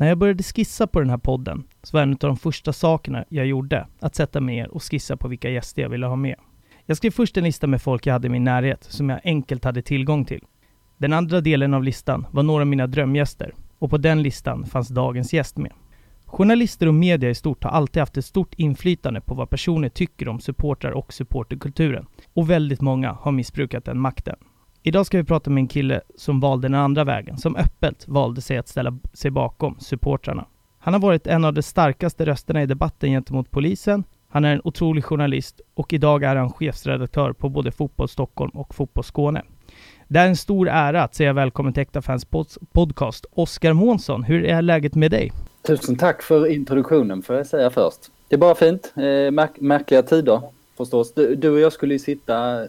När jag började skissa på den här podden så var en av de första sakerna jag gjorde att sätta mig ner och skissa på vilka gäster jag ville ha med. Jag skrev först en lista med folk jag hade i min närhet som jag enkelt hade tillgång till. Den andra delen av listan var några av mina drömgäster och på den listan fanns dagens gäst med. Journalister och media i stort har alltid haft ett stort inflytande på vad personer tycker om supportrar och supporterkulturen. Och väldigt många har missbrukat den makten. Idag ska vi prata med en kille som valde den andra vägen, som öppet valde sig att ställa sig bakom supportrarna. Han har varit en av de starkaste rösterna i debatten gentemot polisen. Han är en otrolig journalist och idag är han chefsredaktör på både Fotboll Stockholm och Fotboll Skåne. Det är en stor ära att säga välkommen till Äkta Fans podcast. Oskar Månsson, hur är läget med dig? Tusen tack för introduktionen får jag säga först. Det är bara fint. Eh, märk märkliga tider förstås. Du, du, och jag skulle ju sitta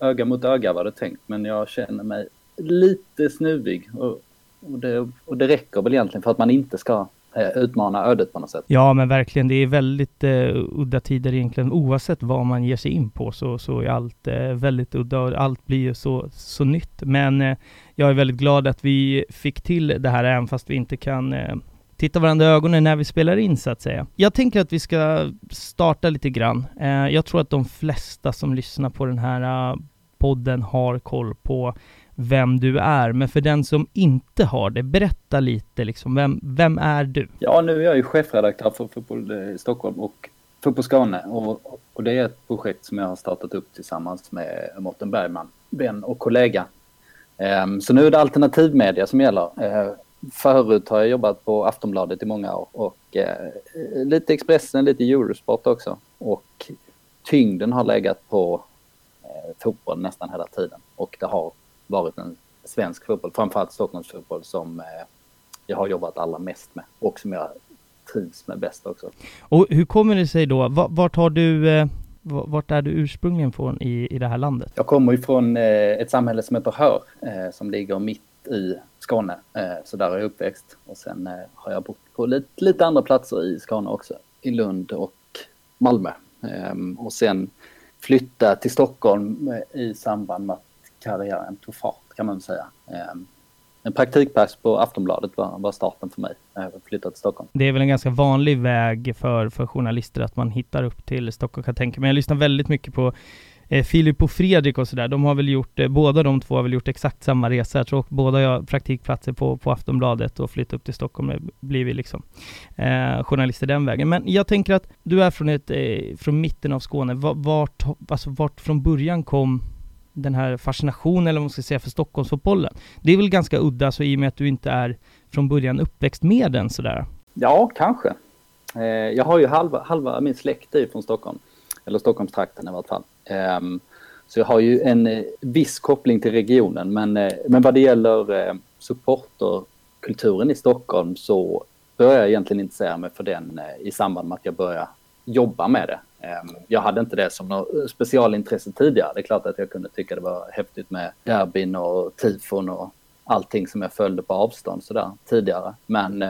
öga mot öga var det tänkt men jag känner mig lite snuvig och, och, det, och det räcker väl egentligen för att man inte ska eh, utmana ödet på något sätt. Ja men verkligen, det är väldigt eh, udda tider egentligen. Oavsett vad man ger sig in på så, så är allt eh, väldigt udda och allt blir ju så, så nytt. Men eh, jag är väldigt glad att vi fick till det här även fast vi inte kan eh, titta varandra i ögonen när vi spelar in så att säga. Jag tänker att vi ska starta lite grann. Eh, jag tror att de flesta som lyssnar på den här eh, podden har koll på vem du är, men för den som inte har det, berätta lite liksom, vem, vem är du? Ja, nu är jag ju chefredaktör för Fotboll eh, Stockholm och Fotboll Skåne och, och det är ett projekt som jag har startat upp tillsammans med Mårten Bergman, vän och kollega. Ehm, så nu är det alternativmedia som gäller. Förut har jag jobbat på Aftonbladet i många år och uh, lite Expressen, lite Eurosport också. Och tyngden har legat på uh, fotboll nästan hela tiden och det har varit en svensk fotboll, framförallt Stockholmsfotboll som jag har jobbat allra mest med och som jag trivs med bäst också. Och hur kommer det sig då, vart har du vart är du ursprungligen från i, i det här landet? Jag kommer ifrån eh, ett samhälle som heter Hör, eh, som ligger mitt i Skåne. Eh, så där har jag uppväxt. Och sen eh, har jag bott på lite, lite andra platser i Skåne också. I Lund och Malmö. Ehm, och sen flytta till Stockholm eh, i samband med att karriären tog fart kan man säga. Ehm, en praktikplats på Aftonbladet var, var starten för mig när jag flyttade till Stockholm. Det är väl en ganska vanlig väg för, för journalister att man hittar upp till Stockholm kan jag tänka mig. Jag lyssnar väldigt mycket på eh, Filip och Fredrik och sådär. De har väl gjort, eh, båda de två har väl gjort exakt samma resa. Jag tror båda har praktikplatser på, på Aftonbladet och flyttat upp till Stockholm. och blir vi liksom eh, journalister den vägen. Men jag tänker att du är från, ett, eh, från mitten av Skåne. Vart, alltså vart från början kom den här fascinationen, eller vad man ska säga, för Stockholmsfotbollen. Det är väl ganska udda, så i och med att du inte är från början uppväxt med den sådär? Ja, kanske. Eh, jag har ju halva, halva min släkt är från Stockholm, eller Stockholmstrakten i vart fall. Ehm, så jag har ju en eh, viss koppling till regionen, men, eh, men vad det gäller eh, supporterkulturen i Stockholm så började jag egentligen intressera mig för den i samband med att jag började jobba med det. Ehm, jag hade inte det som något specialintresse tidigare. Det är klart att jag kunde tycka det var häftigt med derbyn och tifon och allting som jag följde på avstånd sådär tidigare. Men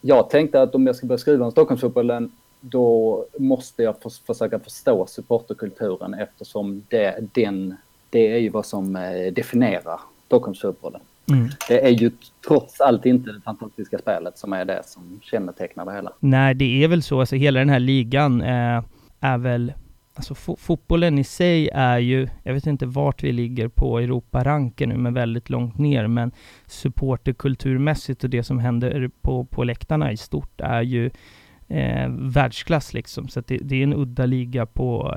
jag tänkte att om jag ska börja skriva om Stockholmsfotbollen då måste jag försöka förstå supporterkulturen eftersom det, den, det är ju vad som eh, definierar Stockholmsfotbollen. Mm. Det är ju trots allt inte det fantastiska spelet som är det som kännetecknar det hela. Nej, det är väl så. Alltså hela den här ligan eh, är väl Alltså fo fotbollen i sig är ju, jag vet inte vart vi ligger på Europaranken nu, men väldigt långt ner. Men supporterkulturmässigt och det som händer på, på läktarna i stort är ju eh, världsklass liksom. Så det, det, är en udda liga eh, på,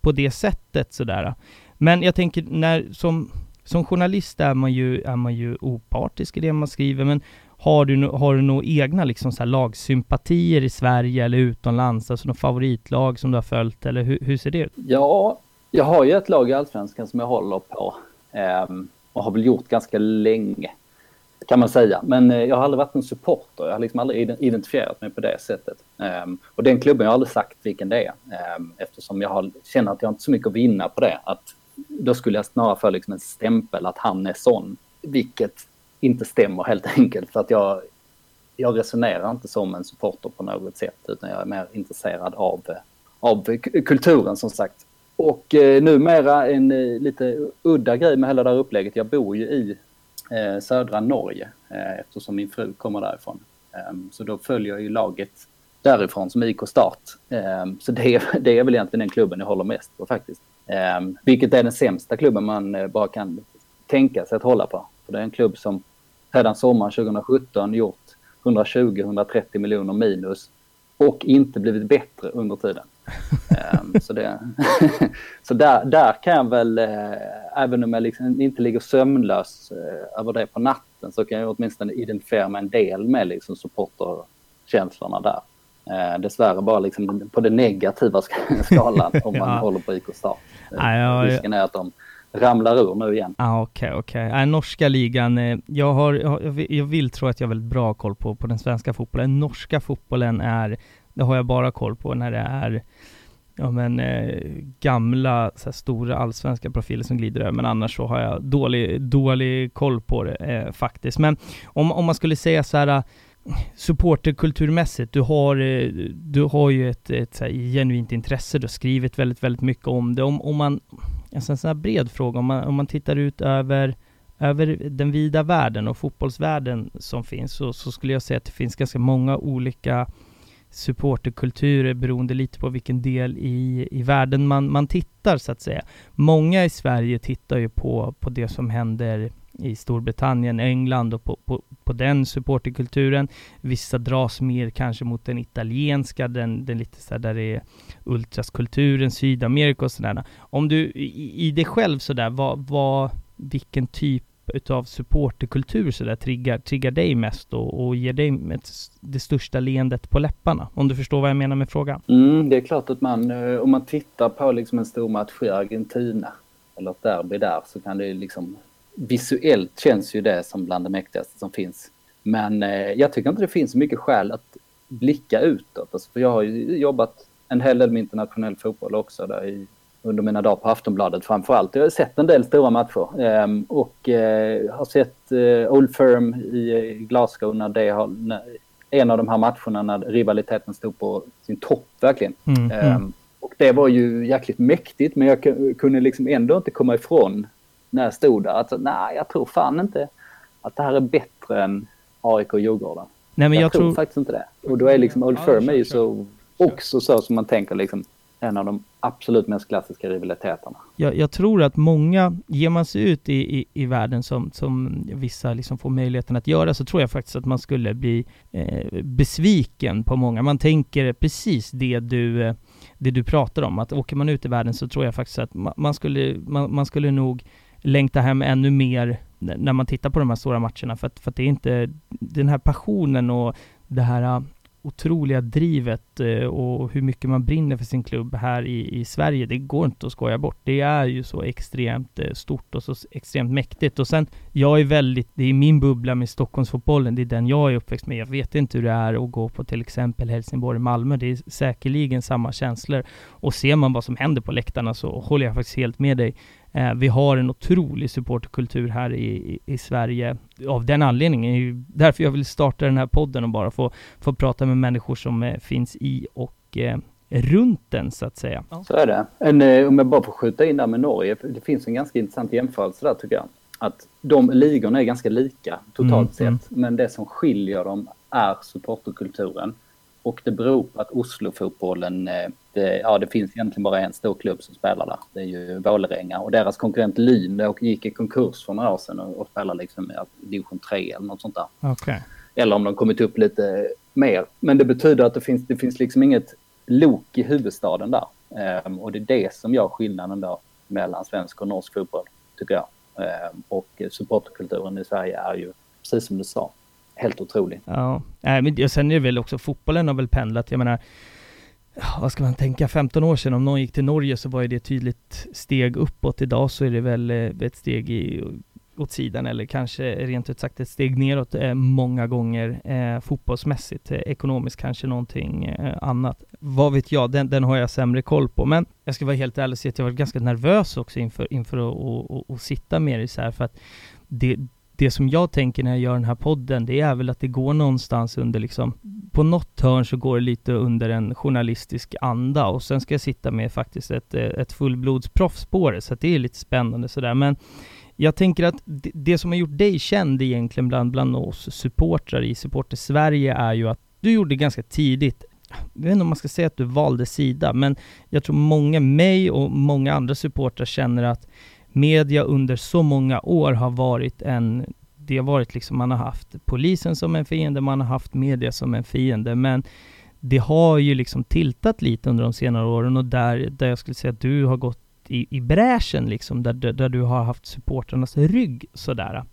på det sättet sådär. Men jag tänker, när, som, som journalist är man, ju, är man ju opartisk i det man skriver, men har du, har du några egna liksom så lagsympatier i Sverige eller utomlands? Alltså något favoritlag som du har följt eller hur, hur ser det ut? Ja, jag har ju ett lag i Allsvenskan som jag håller på eh, och har väl gjort ganska länge kan man säga. Men eh, jag har aldrig varit en supporter. Jag har liksom aldrig identifierat mig på det sättet. Ehm, och den klubben jag har aldrig sagt vilken det är. Ehm, eftersom jag har, känner att jag inte har så mycket att vinna på det. Att då skulle jag snarare få liksom en stämpel att han är sån. Vilket inte stämmer helt enkelt. För att jag, jag resonerar inte som en supporter på något sätt utan jag är mer intresserad av, eh, av kulturen som sagt. Och eh, numera en eh, lite udda grej med hela det här upplägget. Jag bor ju i eh, södra Norge eh, eftersom min fru kommer därifrån. Ehm, så då följer jag ju laget därifrån som IK Start. Ehm, så det är, det är väl egentligen den klubben jag håller mest på faktiskt. Ehm, vilket är den sämsta klubben man eh, bara kan tänka sig att hålla på. För det är en klubb som redan sommaren 2017 gjort 120-130 miljoner minus och inte blivit bättre under tiden um, så det, så där, där kan jag väl, eh, även om jag liksom inte ligger sömnlös eh, över det på natten, så kan jag åtminstone identifiera mig en del med liksom supporterkänslorna där. Eh, dessvärre bara liksom på den negativa skalan om man ja. håller på IK Start. Ja, Risken är att de ramlar ur nu igen. Ah, Okej, okay, okej. Okay. Äh, norska ligan, eh, jag har, jag, jag vill tro att jag har väldigt bra koll på, på den svenska fotbollen. Norska fotbollen är, det har jag bara koll på när det är ja men eh, gamla så här, stora allsvenska profiler som glider över, men annars så har jag dålig, dålig koll på det eh, faktiskt. Men om, om man skulle säga så här eh, supporterkulturmässigt, du har, eh, du har ju ett, ett så här, genuint intresse, du har skrivit väldigt, väldigt mycket om det. Om, om man, alltså en sån här bred fråga, om man, om man tittar ut över, över den vida världen och fotbollsvärlden som finns, så, så skulle jag säga att det finns ganska många olika supporterkulturer beroende lite på vilken del i, i världen man, man tittar så att säga. Många i Sverige tittar ju på, på det som händer i Storbritannien, England och på, på, på den supporterkulturen. Vissa dras mer kanske mot den italienska, den, den lite så där det är ultraskulturen, Sydamerika och sådär. Om du i, i dig själv sådär, vad, vad, vilken typ utav supporterkultur sådär triggar, triggar dig mest och, och ger dig ett, det största leendet på läpparna? Om du förstår vad jag menar med frågan? Mm, det är klart att man, eh, om man tittar på liksom en stor match i Argentina eller ett derby där så kan det liksom visuellt känns ju det som bland det mäktigaste som finns. Men eh, jag tycker inte det finns så mycket skäl att blicka utåt. Alltså, för jag har ju jobbat en hel del med internationell fotboll också där i, under mina dagar på Aftonbladet framförallt. Jag har sett en del stora matcher eh, och eh, har sett eh, Old Firm i Glasgow när det har, en av de här matcherna när rivaliteten stod på sin topp verkligen. Mm, mm. Ehm, och det var ju jäkligt mäktigt men jag kunde liksom ändå inte komma ifrån när jag stod där att nej, jag tror fan inte att det här är bättre än AIK och Djurgården. Nej, men jag, jag tror, tror faktiskt inte det. Och då är liksom Old Firm är ju så också så som man tänker liksom en av de absolut mest klassiska rivaliteterna. Jag, jag, tror att många, ger man sig ut i, i, i världen som, som vissa liksom får möjligheten att göra, så tror jag faktiskt att man skulle bli eh, besviken på många. Man tänker precis det du, eh, det du pratar om, att åker man ut i världen så tror jag faktiskt att man, man skulle, man, man skulle nog längta hem ännu mer när man tittar på de här stora matcherna för att, för att det är inte den här passionen och det här otroliga drivet eh, och hur mycket man brinner för sin klubb här i, i Sverige, det går inte att skoja bort. Det är ju så extremt eh, stort och så extremt mäktigt. Och sen, jag är väldigt, det är min bubbla med Stockholmsfotbollen, det är den jag är uppväxt med. Jag vet inte hur det är att gå på till exempel Helsingborg-Malmö, det är säkerligen samma känslor. Och ser man vad som händer på läktarna så håller jag faktiskt helt med dig. Eh, vi har en otrolig supportkultur här i, i, Sverige. Av den anledningen är ju därför jag vill starta den här podden och bara få, få prata med människor som eh, finns i och eh, runt den så att säga. Så är det. En, eh, om jag bara får skjuta in där med Norge, det finns en ganska intressant jämförelse där tycker jag. Att de ligorna är ganska lika totalt mm, sett, mm. men det som skiljer dem är supporterkulturen. Och det beror på att Oslo-fotbollen, eh, det, ja det finns egentligen bara en stor klubb som spelar där. Det är ju Vålerenga och deras konkurrent och gick i konkurs för några år sedan och, och spelar liksom i division 3 eller något sånt där. Okay. Eller om de kommit upp lite mer. Men det betyder att det finns, det finns liksom inget lok i huvudstaden där. Um, och det är det som gör skillnaden då mellan svensk och norsk fotboll, tycker jag. Um, och supporterkulturen i Sverige är ju, precis som du sa, helt otrolig. Ja, äh, men sen är det väl också, fotbollen har väl pendlat, jag menar, vad ska man tänka, 15 år sedan om någon gick till Norge så var ju det ett tydligt steg uppåt. Idag så är det väl eh, ett steg i, åt sidan eller kanske rent ut sagt ett steg neråt eh, många gånger eh, fotbollsmässigt. Eh, ekonomiskt kanske någonting eh, annat. Vad vet jag, den, den har jag sämre koll på. Men jag ska vara helt ärlig och säga att jag var ganska nervös också inför, inför att, att, att sitta med dig så här för att det, det som jag tänker när jag gör den här podden, det är väl att det går någonstans under liksom, på något hörn så går det lite under en journalistisk anda och sen ska jag sitta med faktiskt ett, eh, ett fullblodsproffs på det, så att det är lite spännande sådär. Men jag tänker att det, det som har gjort dig känd egentligen bland, bland oss supportrar i Supporter Sverige är ju att du gjorde ganska tidigt jag vet inte om man ska säga att du valde sida, men jag tror många, mig och många andra supportrar känner att media under så många år har varit en det har varit liksom, man har haft polisen som en fiende, man har haft media som en fiende, men det har ju liksom tiltat lite under de senare åren och där, där jag skulle säga att du har gått i, i bräschen liksom, där, där du har haft supporternas rygg sådär.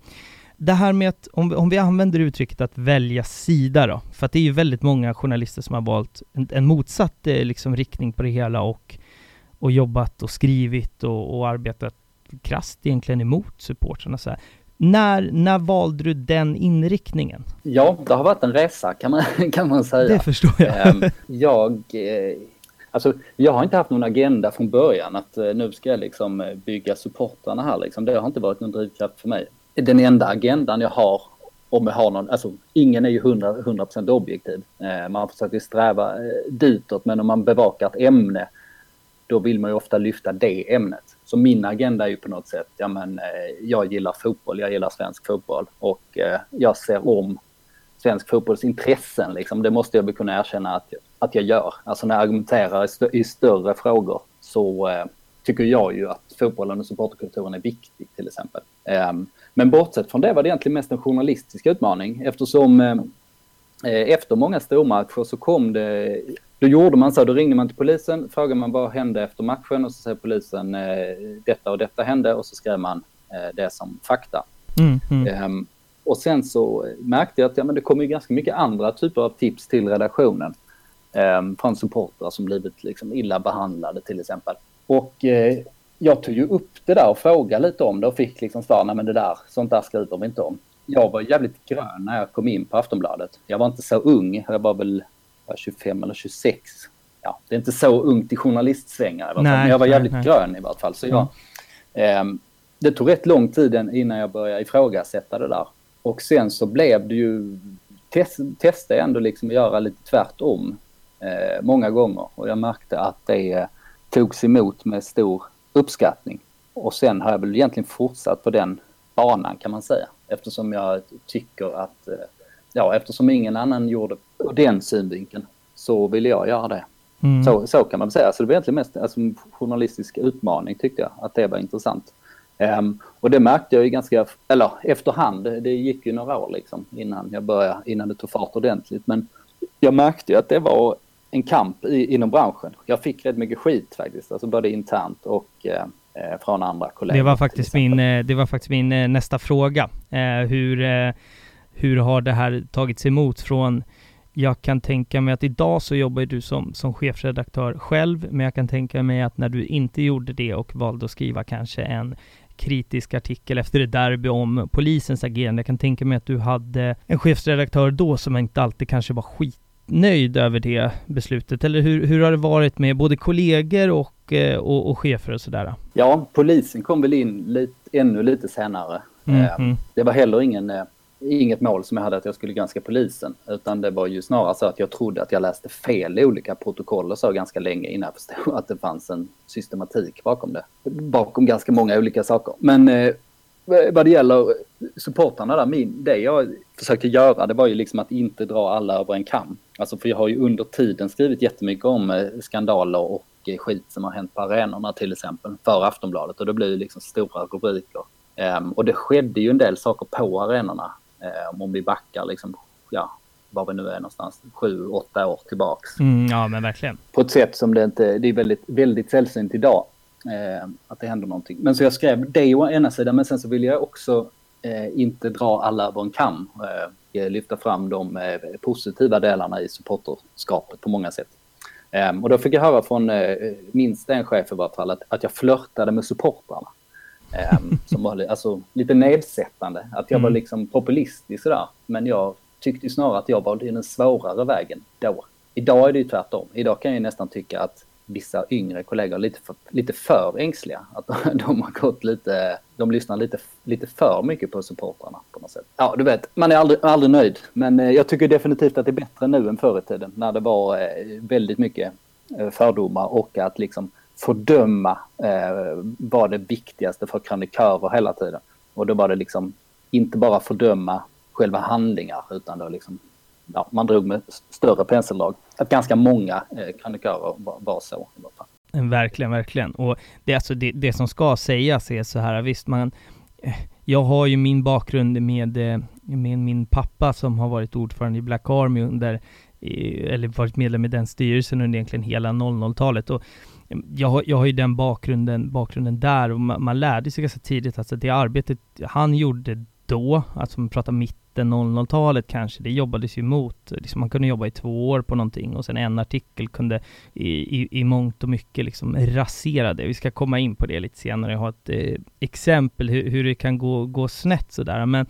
Det här med att, om, om vi använder uttrycket att välja sida då, för att det är ju väldigt många journalister som har valt en, en motsatt eh, liksom, riktning på det hela och, och jobbat och skrivit och, och arbetat krasst egentligen emot supportrarna. Så här. När, när valde du den inriktningen? Ja, det har varit en resa kan man, kan man säga. Det förstår jag. Ehm, jag, eh, alltså, jag har inte haft någon agenda från början att eh, nu ska jag liksom eh, bygga supportrarna här liksom. Det har inte varit någon drivkraft för mig. Den enda agendan jag har, om jag har någon, alltså ingen är ju 100%, 100 objektiv. Man försöker sträva ditåt men om man bevakar ett ämne då vill man ju ofta lyfta det ämnet. Så min agenda är ju på något sätt, ja men eh, jag gillar fotboll, jag gillar svensk fotboll och eh, jag ser om svensk fotbolls intressen liksom. Det måste jag kunna erkänna att, att jag gör. Alltså när jag argumenterar i, stö i större frågor så eh, tycker jag ju att fotbollen och supporterkulturen är viktig till exempel. Um, men bortsett från det var det egentligen mest en journalistisk utmaning eftersom eh, eh efter många stormatcher så kom det då gjorde man så, då ringde man till polisen, frågade man vad hände efter matchen och så säger polisen eh, detta och detta hände och så skrev man eh, det som fakta. Mm, mm. Um, och sen så märkte jag att ja, men det kommer ju ganska mycket andra typer av tips till redaktionen. Um, från supportrar som blivit liksom illa behandlade till exempel. Och eh, jag tog ju upp det där och frågade lite om det och fick liksom svar, nej men det där, sånt där skriver vi inte om. Jag var jävligt grön när jag kom in på Aftonbladet. Jag var inte så ung, jag var väl 25 eller 26. Ja, det är inte så ungt i journalistsvängar men jag var jävligt nej, grön i vart fall. Så jag, mm. eh, det tog rätt lång tid innan jag började ifrågasätta det där. Och sen så blev det ju, test, testade jag ändå liksom att göra lite tvärtom eh, många gånger och jag märkte att det eh, togs emot med stor uppskattning. Och sen har jag väl egentligen fortsatt på den banan kan man säga eftersom jag tycker att eh, ja, eftersom ingen annan gjorde på den synvinkeln så ville jag göra det. Mm. Så, så kan man säga. Så det var egentligen mest alltså, en journalistisk utmaning tyckte jag, att det var intressant. Um, och det märkte jag ju ganska, eller efterhand, det gick ju några år liksom innan jag började, innan det tog fart ordentligt. Men jag märkte ju att det var en kamp i, inom branschen. Jag fick rätt mycket skit faktiskt, alltså både internt och eh, eh från andra kollegor. Det var faktiskt min, eh, det var faktiskt min eh, nästa fråga. Eh, hur, eh, hur har det här tagits emot från jag kan tänka mig att idag så jobbar du som, som chefredaktör själv, men jag kan tänka mig att när du inte gjorde det och valde att skriva kanske en kritisk artikel efter det derby om polisens agerande. Jag kan tänka mig att du hade en chefsredaktör då som inte alltid kanske var skitnöjd över det beslutet. Eller hur, hur har det varit med både kollegor och, eh, och, och chefer och sådär? Ja, polisen kom väl in lite, ännu lite senare. Mm -hmm. Det var heller ingen eh, inget mål som jag hade att jag skulle granska polisen. Utan det var ju snarare så att jag trodde att jag läste fel i olika protokoll och så ganska länge innan jag förstod att det fanns en systematik bakom det. Bakom ganska många olika saker. Men eh, vad det gäller supportrarna där, min, det jag försökte göra det var ju liksom att inte dra alla över en kam. Alltså för jag har ju under tiden skrivit jättemycket om eh, skandaler och eh, skit som har hänt på arenorna till exempel för Aftonbladet och det blir ju liksom stora rubriker. Um, och det skedde ju en del saker på arenorna om vi backar liksom, ja, var vi nu är någonstans, sju, åtta år tillbaks. Mm, ja, men verkligen. På ett sätt som det inte, det är väldigt, väldigt sällsynt idag. Eh, att det händer någonting. Men så jag skrev det å ena sidan, men sen så vill jag också eh, inte dra alla över en kam. Eh, lyfta fram de eh, positiva delarna i supporterskapet på många sätt. Eh, och då fick jag höra från minst en chef i varje fall att, att jag flörtade med supportrarna. Um, som var alltså, lite nedsättande. Att jag mm. var liksom populistisk sådär. Men jag tyckte snarare att jag valde den svårare vägen då. Idag är det ju tvärtom. Idag kan jag nästan tycka att vissa yngre kollegor är lite för, lite för ängsliga. Att de har gått lite, de lyssnar lite, lite för mycket på supportrarna på något sätt. Ja, du vet, man är aldrig, aldrig nöjd. Men eh, jag tycker definitivt att det är bättre nu än förr i tiden. När det var eh, väldigt mycket eh, fördomar och att liksom fördöma eh, var det viktigaste för krönikörer hela tiden. Och då var det liksom inte bara fördöma själva handlingar utan då liksom, ja, man drog med större penseldrag. Att ganska många eh, krönikörer var, var så. Verkligen, verkligen. Och det, alltså det, det som ska sägas är så här, visst man eh, jag har ju min bakgrund med, eh, med min pappa som har varit ordförande i Black Army under, eller varit medlem i den styrelsen under egentligen hela 00-talet. Och jag har, jag har ju den bakgrunden, bakgrunden där och man, man lärde sig ganska tidigt, alltså det arbetet han gjorde då, alltså man pratar mitten 00-talet kanske, det jobbades ju mot, liksom man kunde jobba i två år på någonting och sen en artikel kunde i, i, i mångt och mycket liksom rasera det. Vi ska komma in på det lite senare, jag har ett eh, exempel hur, hur, det kan gå, gå snett sådär, men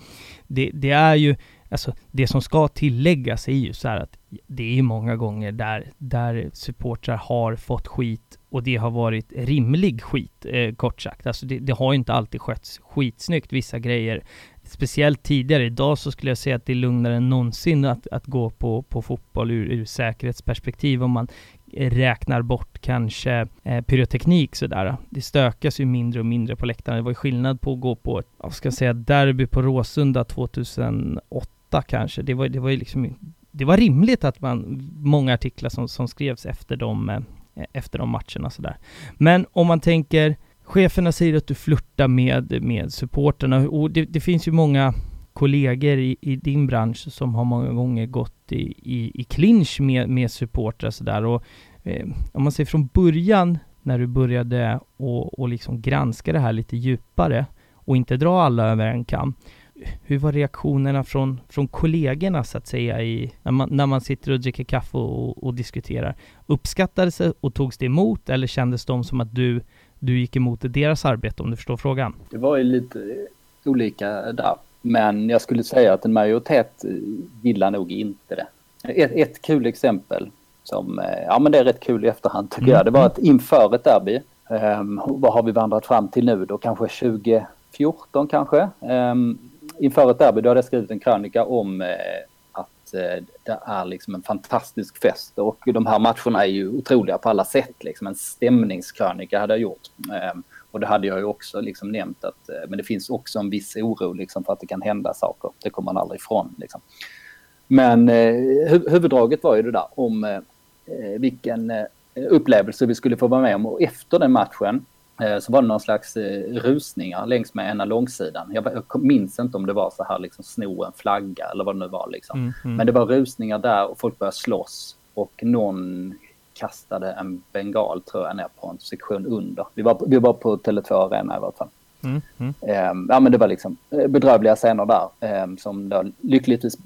det, det är ju Alltså det som ska tilläggas är ju så här att det är många gånger där, där supportrar har fått skit och det har varit rimlig skit, eh, kort sagt. Alltså det, det har inte alltid skötts skitsnyggt, vissa grejer. Speciellt tidigare, idag så skulle jag säga att det är lugnare än någonsin att, att gå på, på fotboll ur, ur säkerhetsperspektiv om man eh, räknar bort kanske eh, pyroteknik sådär. Det stökas ju mindre och mindre på läktarna. Det var ju skillnad på att gå på ett, vad ska jag säga, derby på Råsunda 2008 kanske. Det var, det var ju liksom, det var rimligt att man, många artiklar som, som skrevs efter de, eh, Eh, efter de matcherna sådär. Men om man tänker, cheferna säger att du flörtar med, med supporterna och det, det finns ju många kollegor i, i, din bransch som har många gånger gått i, i, i clinch med, med supportrar sådär och eh, om man säger från början när du började och, och liksom granska det här lite djupare och inte dra alla över en kam. Hur var reaktionerna från, från kollegorna så att säga i, när, man, när man sitter och dricker kaffe och, och diskuterar? Uppskattades det och togs det emot eller kändes de som att du, du gick emot deras arbete om du förstår frågan? Det var ju lite olika där. Men jag skulle säga att en majoritet gillar nog inte det. Ett, ett kul exempel som, eh, ja men det är rätt kul i efterhand tycker mm. jag, det var att inför ett derby, um, vad har vi vandrat fram till nu då, kanske 2014 kanske? Um, inför ett derby, då hade jag skrivit en krönika om eh, att eh, det är liksom en fantastisk fest och de här matcherna är ju otroliga på alla sätt, liksom en stämningskrönika hade jag gjort. Ehm, och det hade jag ju också liksom nämnt att, eh, men det finns också en viss oro liksom för att det kan hända saker. Det kommer man aldrig ifrån. Liksom. Men eh, huvuddraget var ju det där om eh, vilken eh, upplevelse vi skulle få vara med om. Och efter den matchen så var det någon slags rusningar längs med ena långsidan. Jag, jag minns inte om det var så här liksom sno en flagga eller vad det nu var liksom. Mm, mm. Men det var rusningar där och folk började slåss. Och någon kastade en bengal tror jag ner på en sektion under. Vi var, vi var på Tele2 Arena i alla fall. Mm, mm. Um, ja men det var liksom eh, bedrövliga scener där um, som då lyckligtvis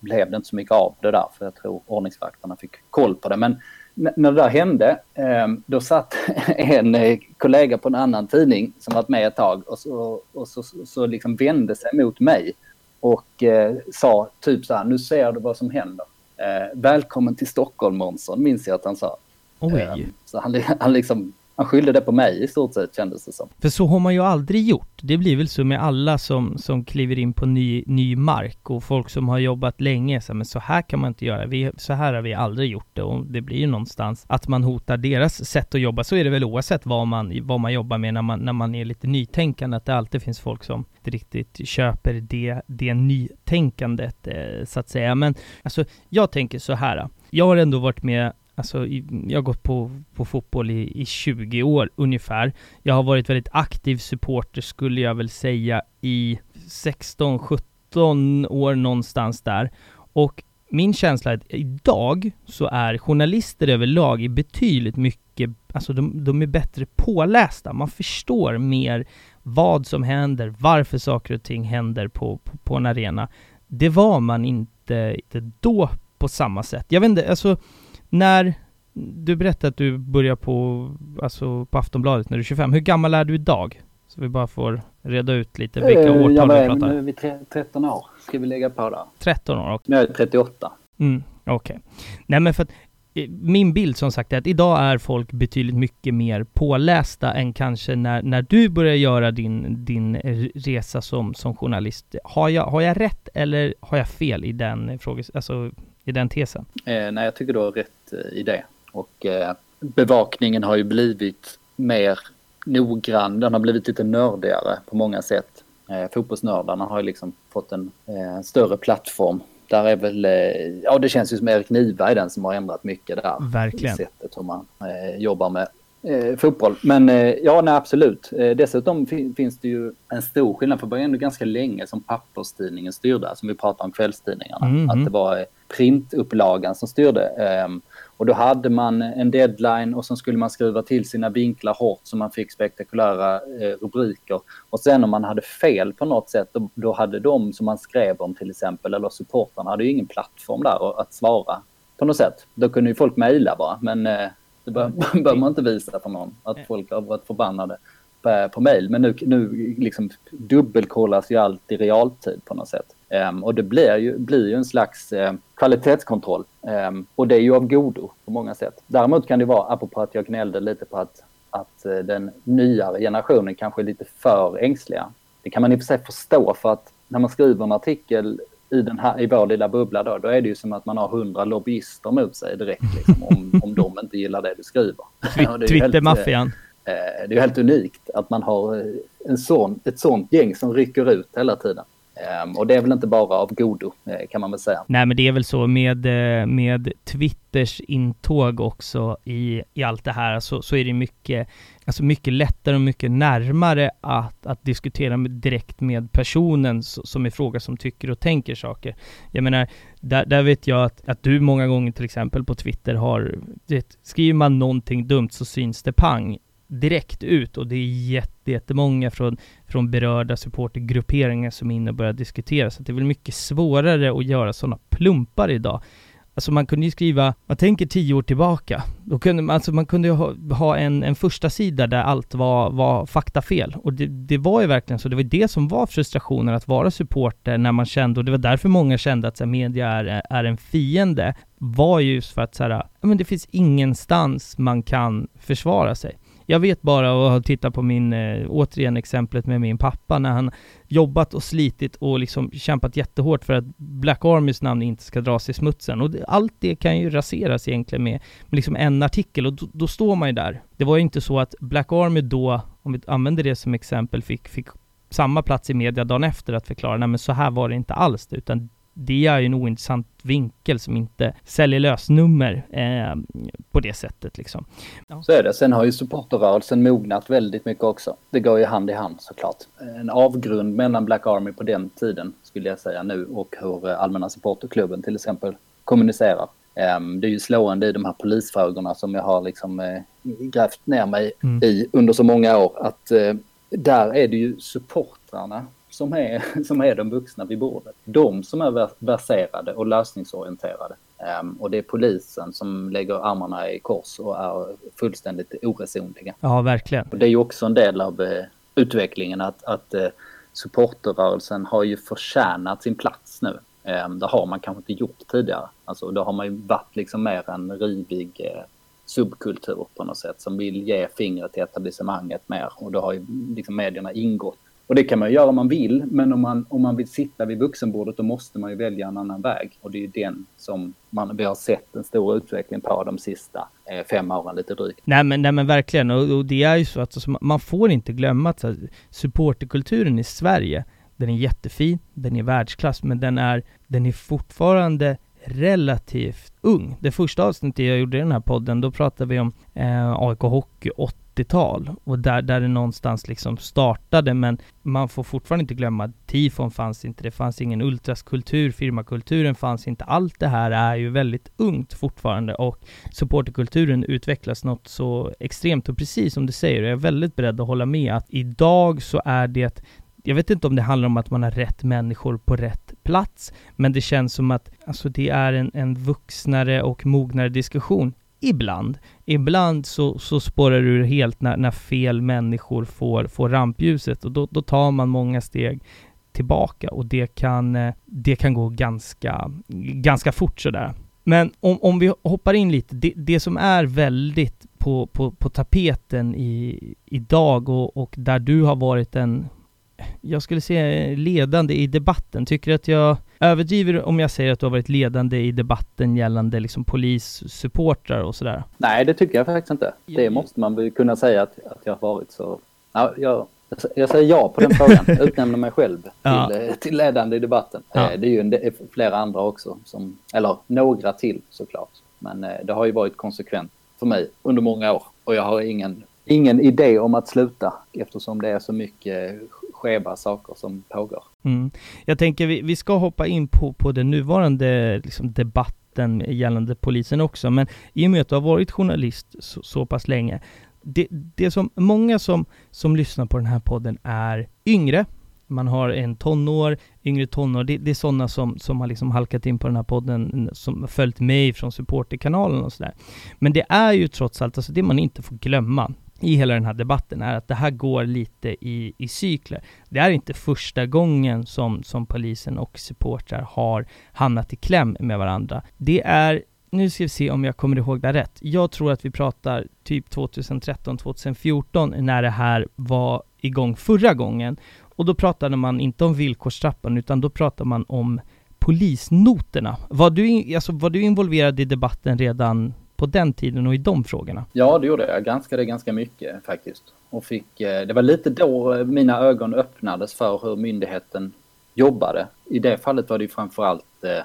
blev det inte så mycket av det där för jag tror ordningsvakterna fick koll på det. Men när det där hände um, då satt en eh, kollega på en annan tidning som varit med ett tag och så, och så, så, liksom vände sig mot mig och uh, sa typ så här nu ser du vad som händer. Eh, välkommen till Stockholm Månsson, minns jag att han sa. Eh, så han, han liksom han skyllde det på mig i stort sett kändes det som. För så har man ju aldrig gjort. Det blir väl så med alla som, som kliver in på ny, ny mark och folk som har jobbat länge. Så, men så här kan man inte göra. Vi, så här har vi aldrig gjort det och det blir ju någonstans att man hotar deras sätt att jobba. Så är det väl oavsett vad man, vad man jobbar med när man, när man är lite nytänkande. Att det alltid finns folk som inte riktigt köper det, det nytänkandet eh, så att säga. Men alltså, jag tänker så här. Jag har ändå varit med Alltså, jag har gått på, på fotboll i, i 20 år ungefär. Jag har varit väldigt aktiv supporter skulle jag väl säga i 16-17 år någonstans där. Och min känsla är att idag så är journalister överlag i betydligt mycket, alltså de, de är bättre pålästa. Man förstår mer vad som händer, varför saker och ting händer på, på, på en arena. Det var man inte, inte då på samma sätt. Jag vet inte, alltså när du berättade att du börjar på, alltså på Aftonbladet när du är 25. Hur gammal är du idag? Så vi bara får reda ut lite vilka uh, årtal vi pratar. Nu är vi 13 år. Ska vi lägga på där? 13 år? Okay. Jag är 38. Mm, okej. Okay. Nej men för att eh, min bild som sagt är att idag är folk betydligt mycket mer pålästa än kanske när, när du började göra din, din resa som, som journalist. Har jag, har jag rätt eller har jag fel i den frågan, alltså i den tesen? Eh, nej, jag tycker du har rätt eh, i det. Och eh, bevakningen har ju blivit mer noggrann. Den har blivit lite nördigare på många sätt. Eh, fotbollsnördarna har ju liksom fått en eh, större plattform. Där är väl, eh, ja det känns ju som Erik Niva den som har ändrat mycket där. Verkligen. I sättet hur man eh, jobbar med eh, fotboll. Men eh, ja, nej absolut. Eh, dessutom fin finns det ju en stor skillnad, för det var ändå ganska länge som papperstidningen styrde, som vi pratar om kvällstidningarna. Mm -hmm. Att det var printupplagan som styrde. Ehm, och då hade man en deadline och så skulle man skruva till sina vinklar hårt så man fick spektakulära eh, rubriker. Och sen om man hade fel på något sätt, då, då, hade de som man skrev om till exempel, eller supportrarna, hade ju ingen plattform där att svara på något sätt. Då kunde ju folk mejla bara, men eh, det behöver man inte visa för någon, att folk har varit förbannade på, på mejl. Men nu, nu liksom dubbelkollas ju allt i realtid på något sätt. Um, och det blir ju, blir ju en slags uh, kvalitetskontroll. Um, och det är ju av godo på många sätt. Däremot kan det vara, apropå att jag gnällde lite på att, att uh, den nyare generationen kanske är lite för ängsliga. Det kan man i och för sig förstå för att när man skriver en artikel i, den här, i vår lilla bubbla då, då är det ju som att man har hundra lobbyister mot sig direkt liksom, om, om de inte gillar det du skriver. Twittermaffian. Eh, det är ju helt unikt att man har eh, en sån, ett sånt gäng som rycker ut hela tiden. Um, och det är väl inte bara av godo, eh, kan man väl säga. Nej, men det är väl så med, eh, med Twitters intåg också i, i allt det här, så, så är det mycket, alltså mycket lättare och mycket närmare att, att diskutera med, direkt med personen som är fråga som tycker och tänker saker. Jag menar, där, där vet jag att, att du många gånger till exempel på Twitter har, det, skriver man någonting dumt så syns det pang direkt ut och det är jätte, jättemånga från, från berörda supportergrupperingar som är inne och börjar diskutera. Så det är väl mycket svårare att göra sådana plumpar idag. Alltså man kunde ju skriva, man tänker tio år tillbaka, då kunde man, alltså man kunde ju ha, ha en, en första sida där allt var, var faktafel. Och det, det var ju verkligen så, det var det som var frustrationen att vara supporter när man kände, och det var därför många kände att så här, media är, är en fiende, var just för att så här, men det finns ingenstans man kan försvara sig. Jag vet bara och har tittat på min, eh, återigen exemplet med min pappa när han jobbat och slitit och liksom kämpat jättehårt för att Black Armys namn inte ska dras i smutsen. Och det, allt det kan ju raseras egentligen med, med liksom en artikel och då, då, står man ju där. Det var ju inte så att Black Army då, om vi använder det som exempel, fick, fick samma plats i media dagen efter att förklara, nej men så här var det inte alls utan det är ju en ointressant vinkel som inte säljer lösnummer eh, på det sättet liksom. Ja. Så är det. Sen har ju supporterrörelsen mognat väldigt mycket också. Det går ju hand i hand såklart. En avgrund mellan Black Army på den tiden skulle jag säga nu och hur eh, Allmänna supporterklubben till exempel kommunicerar. Um, det är ju slående i de här polisfrågorna som jag har liksom uh, grävt ner mig mm. i under så många år att uh, där är det ju supportrarna som är, som är de vuxna vid bordet. De som är verserade och lösningsorienterade. Um, och det är polisen som lägger armarna i kors och är fullständigt oresonliga. Ja, verkligen. Och det är ju också en del av uh, utvecklingen att, att uh, supporterrörelsen har ju förtjänat sin plats nu. Um, det har man kanske inte gjort tidigare. Alltså då har man ju varit liksom mer en rivig uh, subkultur på något sätt som vill ge fingret till etablissemanget mer och då har ju liksom medierna ingått och det kan man göra om man vill, men om man, om man vill sitta vid vuxenbordet då måste man ju välja en annan väg. Och det är ju den som man, vi har sett en stor utveckling på de sista eh, fem åren lite drygt. Nej men, nej, men verkligen, och, och det är ju så att alltså, man får inte glömma att så, supporterkulturen i Sverige, den är jättefin, den är världsklass, men den är, den är fortfarande relativt ung. Det första avsnittet jag gjorde i den här podden, då pratade vi om eh, AIK Hockey 80-tal och där, där det någonstans liksom startade. Men man får fortfarande inte glömma att tifon fanns inte, det fanns ingen ultraskultur, firmakulturen fanns inte. Allt det här är ju väldigt ungt fortfarande. Och supporterkulturen utvecklas något så extremt. Och precis som du säger, jag är väldigt beredd att hålla med att idag så är det jag vet inte om det handlar om att man har rätt människor på rätt plats, men det känns som att alltså, det är en, en vuxnare och mognare diskussion. Ibland. Ibland så, så spårar det ur helt när, när fel människor får, får rampljuset och då, då tar man många steg tillbaka och det kan, eh, det kan gå ganska, ganska fort sådär. Men om, om vi hoppar in lite, det, det som är väldigt på, på, på tapeten i, idag och, och där du har varit en jag skulle säga ledande i debatten. Tycker att jag överdriver om jag säger att du har varit ledande i debatten gällande liksom polissupportrar och sådär? Nej, det tycker jag faktiskt inte. Det måste man kunna säga att, att jag har varit så. Ja, jag, Jag säger ja på den frågan. Utnämner mig själv till, ja. Eh, till ledande i debatten. Ja. Eh, det är ju en, flera andra också, som, eller några till såklart. Men det har ju varit konsekvent för mig under många år och jag har ingen, ingen idé om att sluta eftersom det är så mycket skeva saker som pågår. Mm. Jag tänker vi, vi ska hoppa in på, på den nuvarande liksom, debatten gällande polisen också, men i och med att du har varit journalist så, så pass länge, det, det som många som, som lyssnar på den här podden är yngre, man har en tonår, yngre tonår, det, det är sådana som, som har liksom halkat in på den här podden, som har följt mig från supporterkanalen och sådär. Men det är ju trots allt, alltså det man inte får glömma, i hela den här debatten är att det här går lite i, i cykler. Det är inte första gången som, som polisen och supportrar har hamnat i kläm med varandra. Det är nu ska vi se om jag kommer ihåg det rätt. Jag tror att vi pratar typ 2013, 2014 när det här var igång förra gången. Och då pratade man inte om villkorstrappan utan då pratade man om polisnoterna. Var du, alltså, var du involverad i debatten redan på den tiden och i de frågorna? Ja, det gjorde jag. Jag granskade ganska mycket faktiskt. Och fick, eh, det var lite då eh, mina ögon öppnades för hur myndigheten jobbade. I det fallet var det ju framförallt Eh,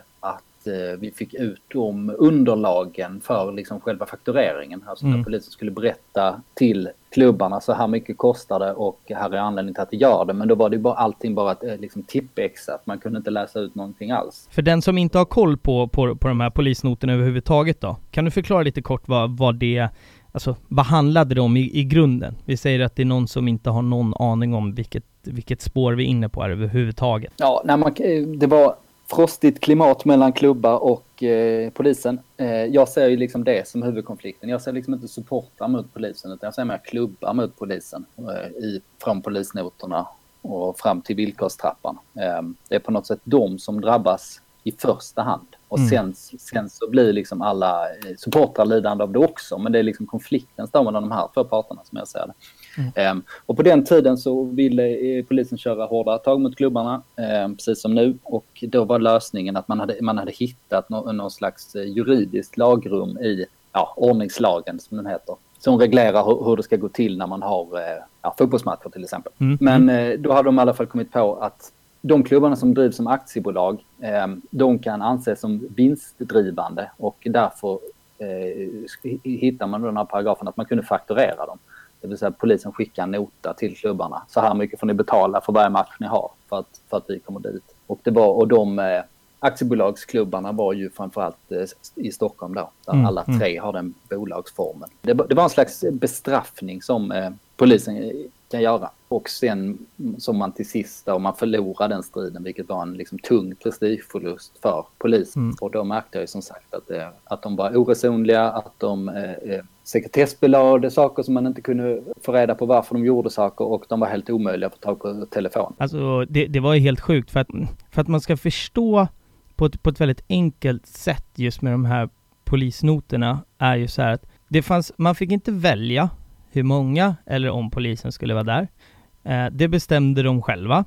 vi fick ut de underlagen för liksom själva faktureringen. Alltså mm. när polisen skulle berätta till klubbarna så här mycket kostar det och här är anledningen till att det gör det. Men då var det bara allting bara ett eh, liksom, tippexat. Man kunde inte läsa ut någonting alls. För den som inte har koll på, på, på de här polisnoterna överhuvudtaget då? Kan du förklara lite kort vad, vad det Alltså vad handlade det om i, i grunden? Vi säger att det är någon som inte har någon aning om vilket, vilket spår vi är inne på här överhuvudtaget. Ja, nej, man, det var frostigt klimat mellan klubbar och eh, polisen. Eh, jag ser ju liksom det som huvudkonflikten. Jag ser liksom inte supportrar mot polisen utan jag ser mer klubbar mot polisen eh, i, från polisnoterna och fram till villkorstrappan. Eh, det är på något sätt de som drabbas i första hand. Och mm. sen, sen så blir liksom alla eh, supportrar lidande av det också. Men det är liksom konflikten står mellan de här två parterna som jag ser det. Mm. Um, och på den tiden så ville eh, polisen köra hårdare tag mot klubbarna, um, precis som nu. Och då var lösningen att man hade, man hade hittat någon slags eh, juridiskt lagrum i ja, ordningslagen, som den heter. Som reglerar hur, hur det ska gå till när man har uh, ja, fotbollsmatcher till exempel. Mm. Men då hade de i alla fall kommit på att de klubbarna som drivs som aktiebolag, eh, de kan anses som vinstdrivande och därför eh, hittar man den här paragrafen att man kunde fakturera dem. Det vill säga polisen skickar en nota till klubbarna. Så här mycket får ni betala för varje match ni har för att, för att vi kommer dit. Och, det var, och de eh, aktiebolagsklubbarna var ju framförallt eh, i Stockholm då. Där mm, alla mm. tre har den bolagsformen. Det, det, var en slags bestraffning som eh, polisen kan göra. Och sen som man till sist då, man förlorar den striden, vilket var en liksom, tung prestigeförlust för polisen. Mm. Och då märkte jag ju som sagt att, det, att de var oresonliga, att de eh, eh, sekretessbelade saker som man inte kunde få reda på varför de gjorde saker och de var helt omöjliga att få tag på telefon. Alltså det, det var ju helt sjukt för att, för att man ska förstå på ett, på ett väldigt enkelt sätt just med de här polisnoterna är ju så här att det fanns, man fick inte välja hur många eller om polisen skulle vara där. Eh, det bestämde de själva.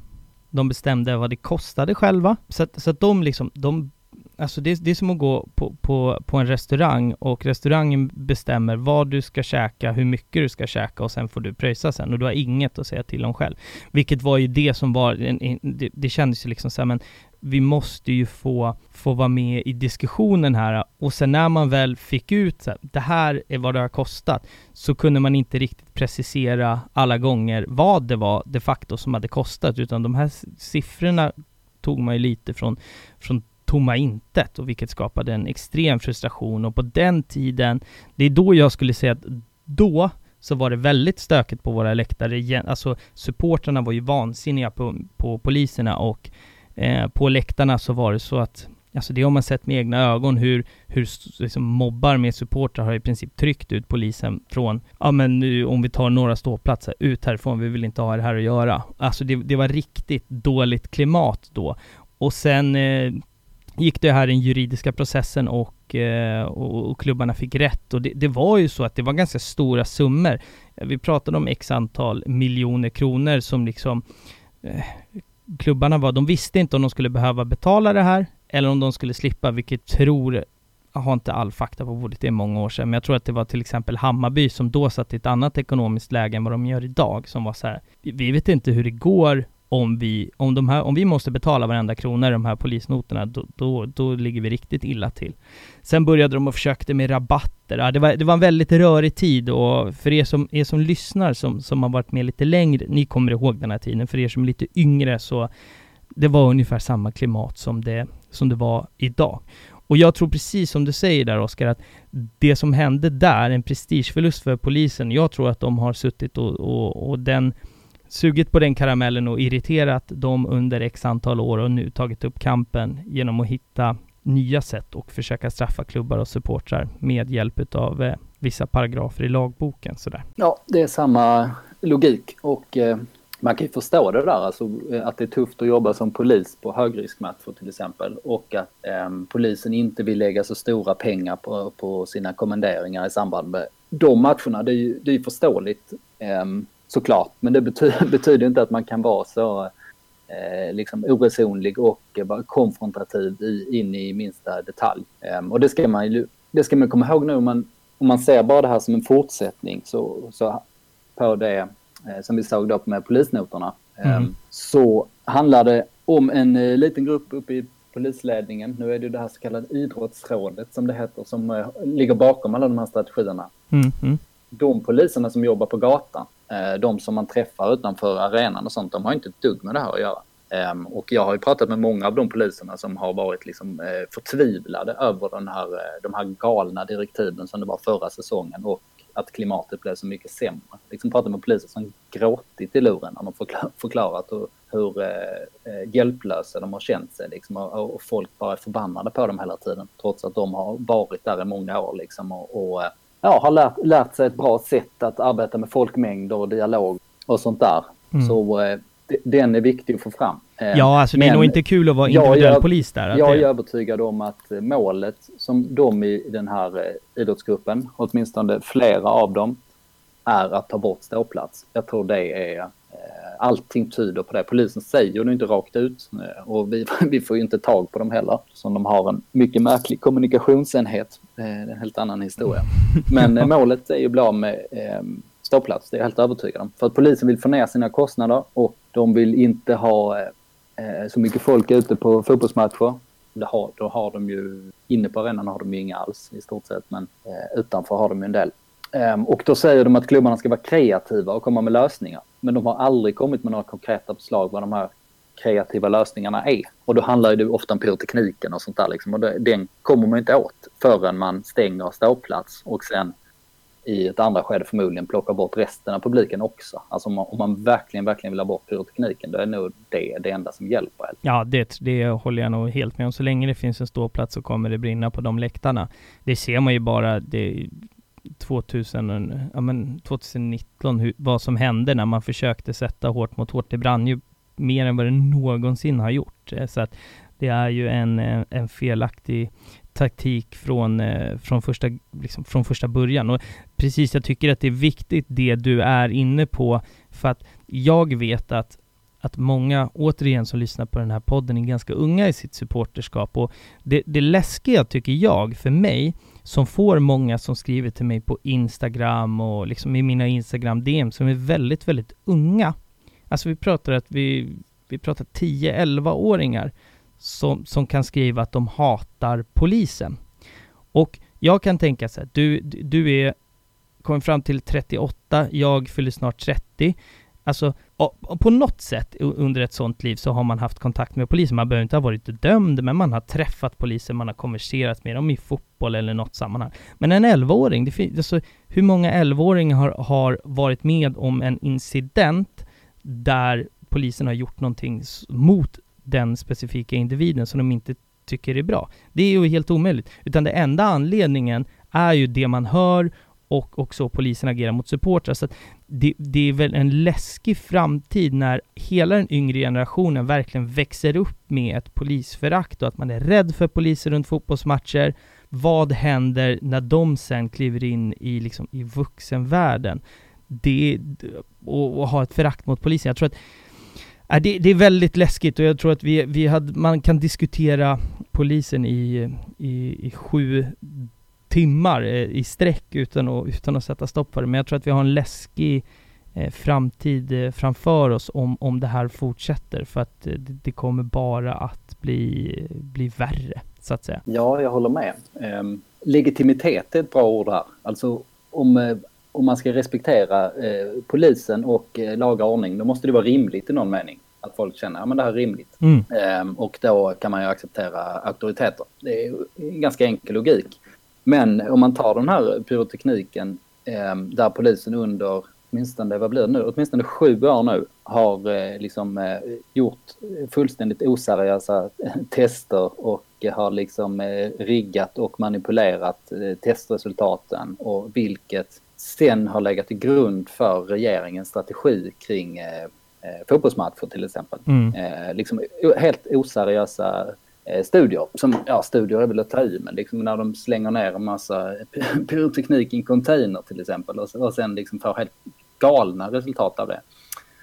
De bestämde vad det kostade själva. Så att, så att de liksom, de Alltså det, det är som att gå på, på, på en restaurang och restaurangen bestämmer vad du ska käka, hur mycket du ska käka och sen får du pröjsa sen och du har inget att säga till om själv. Vilket var ju det som var, det, det kändes ju liksom så här, men vi måste ju få, få vara med i diskussionen här. Och sen när man väl fick ut så det här är vad det har kostat, så kunde man inte riktigt precisera alla gånger vad det var de facto som hade kostat, utan de här siffrorna tog man ju lite från, från tomma intet och vilket skapade en extrem frustration. Och på den tiden, det är då jag skulle säga att då så var det väldigt stökigt på våra läktare. Alltså supporterna var ju vansinniga på, på poliserna och eh, på läktarna så var det så att Alltså det har man sett med egna ögon hur, hur liksom mobbar med supportrar har i princip tryckt ut polisen från, ja men nu om vi tar några ståplatser, ut härifrån, vi vill inte ha det här att göra. Alltså det, det var riktigt dåligt klimat då. Och sen eh, gick det här den juridiska processen och, eh, och, och, klubbarna fick rätt. Och det, det, var ju så att det var ganska stora summor. Vi pratade om x antal miljoner kronor som liksom eh, klubbarna var, de visste inte om de skulle behöva betala det här eller om de skulle slippa, vilket tror jag har inte all fakta på bordet, det är många år sedan, men jag tror att det var till exempel Hammarby som då satt i ett annat ekonomiskt läge än vad de gör idag, som var så här, vi vet inte hur det går om vi, om de här, om vi måste betala varenda krona i de här polisnoterna, då, då, då ligger vi riktigt illa till. Sen började de och försökte med rabatter. Ja, det, var, det var en väldigt rörig tid och för er som, er som lyssnar, som, som har varit med lite längre, ni kommer ihåg den här tiden. För er som är lite yngre så, det var ungefär samma klimat som det, som det var idag. Och jag tror precis som du säger där Oskar, att det som hände där, en prestigeförlust för polisen, jag tror att de har suttit och, och, och den sugit på den karamellen och irriterat dem under x antal år och nu tagit upp kampen genom att hitta nya sätt och försöka straffa klubbar och supportrar med hjälp av eh, vissa paragrafer i lagboken. Sådär. Ja, det är samma logik och eh, man kan ju förstå det där, alltså eh, att det är tufft att jobba som polis på högriskmatcher till exempel och att eh, polisen inte vill lägga så stora pengar på, på sina kommenderingar i samband med de matcherna. Det är ju det är förståeligt. Eh, såklart. Men det betyder, betyder inte att man kan vara så eh, liksom oresonlig och vara konfrontativ i, in i minsta detalj. Eh, och det ska man ju det ska man komma ihåg nu om man, om man ser bara det här som en fortsättning så, så på det eh, som vi såg då med polisnoterna mm. så handlar det om en eh, liten grupp uppe i polisledningen. Nu är det det här så kallade idrottsrådet som det heter som eh, ligger bakom alla de här strategierna. Mm. Mm. De poliserna som jobbar på gatan Eh, Eh, de som man träffar utanför arenan och sånt, de har inte ett dugg med det här att göra. Ehm, och jag har ju pratat med många av de poliserna som har varit liksom eh, förtvivlade över den här, eh, de här galna direktiven som det var förra säsongen och att klimatet blev så mycket sämre. Liksom pratat med poliser som gråtit i luren när de förklarat hur, hur hjälplösa de har känt sig liksom, och, och, folk bara är förbannade på dem hela tiden trots att de har varit där i många år liksom, och, och ja, har lärt, lärt sig ett bra sätt att arbeta med folkmängder och dialog och sånt där. Mm. Så eh, den är viktig att få fram. Eh, ja, alltså det är nog inte kul att vara individuell jag, polis där. Jag är övertygad om att målet som de i den här eh, idrottsgruppen, åtminstone flera av dem, är att ta bort ståplats. Jag tror det är allting tyder på det. Polisen säger det inte rakt ut och vi, vi får ju inte tag på dem heller. Som de har en mycket märklig kommunikationsenhet. Det är en helt annan historia. Men eh, målet är ju bli av med eh, ståplats, det är jag helt övertygad om. För att polisen vill få ner sina kostnader och de vill inte ha eh, så mycket folk ute på fotbollsmatcher. Det har, då har de ju, inne på arenan har de ju inga alls i stort sett, men eh, utanför har de ju en del. Ehm, och då säger de att klubbarna ska vara kreativa och komma med lösningar. Men de har aldrig kommit med några konkreta förslag vad de här kreativa lösningarna är. Och då handlar det ofta om pyrotekniken och sånt där liksom. Och den kommer man inte åt förrän man stänger ståplats och sen i ett andra skede förmodligen plockar bort resten av publiken också. Alltså om man, om man verkligen, verkligen vill ha bort pyrotekniken, då är nog det det enda som hjälper. Ja, det, det håller jag nog helt med om. Så länge det finns en ståplats så kommer det brinna på de läktarna. Det ser man ju bara, det, 2000, ja, men 2019, hur, vad som hände när man försökte sätta hårt mot hårt. Det brann ju mer än vad det någonsin har gjort. Eh, så att det är ju en, eh, en felaktig taktik från, eh, från, första, liksom, från första början. Och precis, jag tycker att det är viktigt det du är inne på, för att jag vet att att många, återigen, som lyssnar på den här podden är ganska unga i sitt supporterskap och det, det läskiga tycker jag, för mig, som får många som skriver till mig på Instagram och liksom i mina Instagram-DM som är väldigt, väldigt unga. Alltså vi pratar att vi, vi pratar 10-11-åringar som, som kan skriva att de hatar polisen. Och jag kan tänka så här, du, du är, kommer fram till 38, jag fyller snart 30. Alltså, på något sätt under ett sånt liv så har man haft kontakt med polisen. Man behöver inte ha varit dömd, men man har träffat polisen, man har konverserat med dem i fotboll eller något sammanhang. Men en 11-åring, det alltså, hur många 11-åringar har, har varit med om en incident där polisen har gjort någonting mot den specifika individen som de inte tycker är bra? Det är ju helt omöjligt. Utan den enda anledningen är ju det man hör och också polisen agerar mot supportrar. Så det, det, är väl en läskig framtid när hela den yngre generationen verkligen växer upp med ett polisförakt och att man är rädd för poliser runt fotbollsmatcher. Vad händer när de sen kliver in i, liksom, i vuxenvärlden? Det, och, och ha ett förakt mot polisen. Jag tror att äh, det, det, är väldigt läskigt och jag tror att vi, vi hade, man kan diskutera polisen i, i, i sju timmar eh, i sträck utan att, utan att sätta stopp för det. Men jag tror att vi har en läskig eh, framtid eh, framför oss om, om det här fortsätter. För att det, kommer bara att bli, bli värre, så att säga. Ja, jag håller med. Um, legitimitet är ett bra ord här. Alltså om, om man ska respektera polisen och laga ordning, då måste det vara rimligt i någon mening. Att folk känner att ja, det här är rimligt. Mm. Um, och då kan man ju acceptera auktoriteter. Det är ganska enkel logik. Men om man tar den här pyrotekniken eh, där polisen under åtminstone, vad blir det nu, åtminstone sju år nu har eh, liksom eh, gjort fullständigt oseriösa tester och har liksom eh, riggat och manipulerat eh, testresultaten och vilket sen har legat till grund för regeringens strategi kring eh, eh, fotbollsmatcher till exempel. Mm. liksom helt oseriösa Eh, studier. Som, ja, studier är väl att ta i, men liksom när de slänger ner en massa pyroteknik i en container till exempel och, och sen liksom får helt galna resultat av det.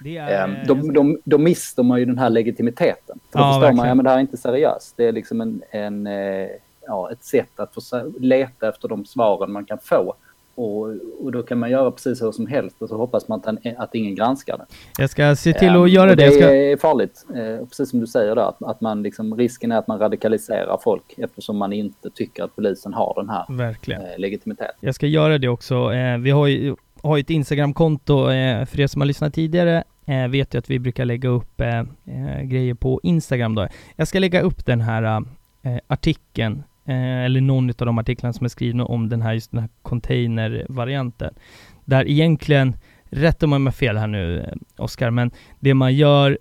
det är, ehm, de, de, då mister man ju den här legitimiteten. För då ja, förstår verkligen. man, ja men det här är inte seriöst. Det är liksom en, en eh, ja, ett sätt att få leta efter de svaren man kan få och, och då kan man göra precis hur som helst och så hoppas man att, att ingen granskar det. Jag ska se till att um, göra det. Det ska... är farligt, eh, precis som du säger där, att, att man liksom, risken är att man radikaliserar folk eftersom man inte tycker att polisen har den här Verkligen. Eh, legitimiteten. Jag ska göra det också. Eh, vi har ju, har ett Instagramkonto, eh, för er som har lyssnat tidigare eh, vet ju att vi brukar lägga upp grejer på Instagram då. Jag ska lägga upp den här artikeln eh, eller någon av de artiklarna som är skrivna om den här, just den här containervarianten, Där egentligen, rätt om jag fel här nu eh, Oskar, men det man gör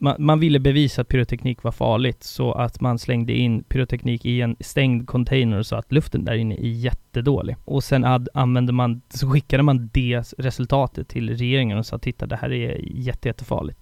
man, man, ville bevisa att pyroteknik var farligt, så att man slängde in pyroteknik i en stängd container så att luften där inne är jättedålig. Och sen ad, använde man, så skickade man det resultatet till regeringen och sa titta det här är jätte, jättefarligt.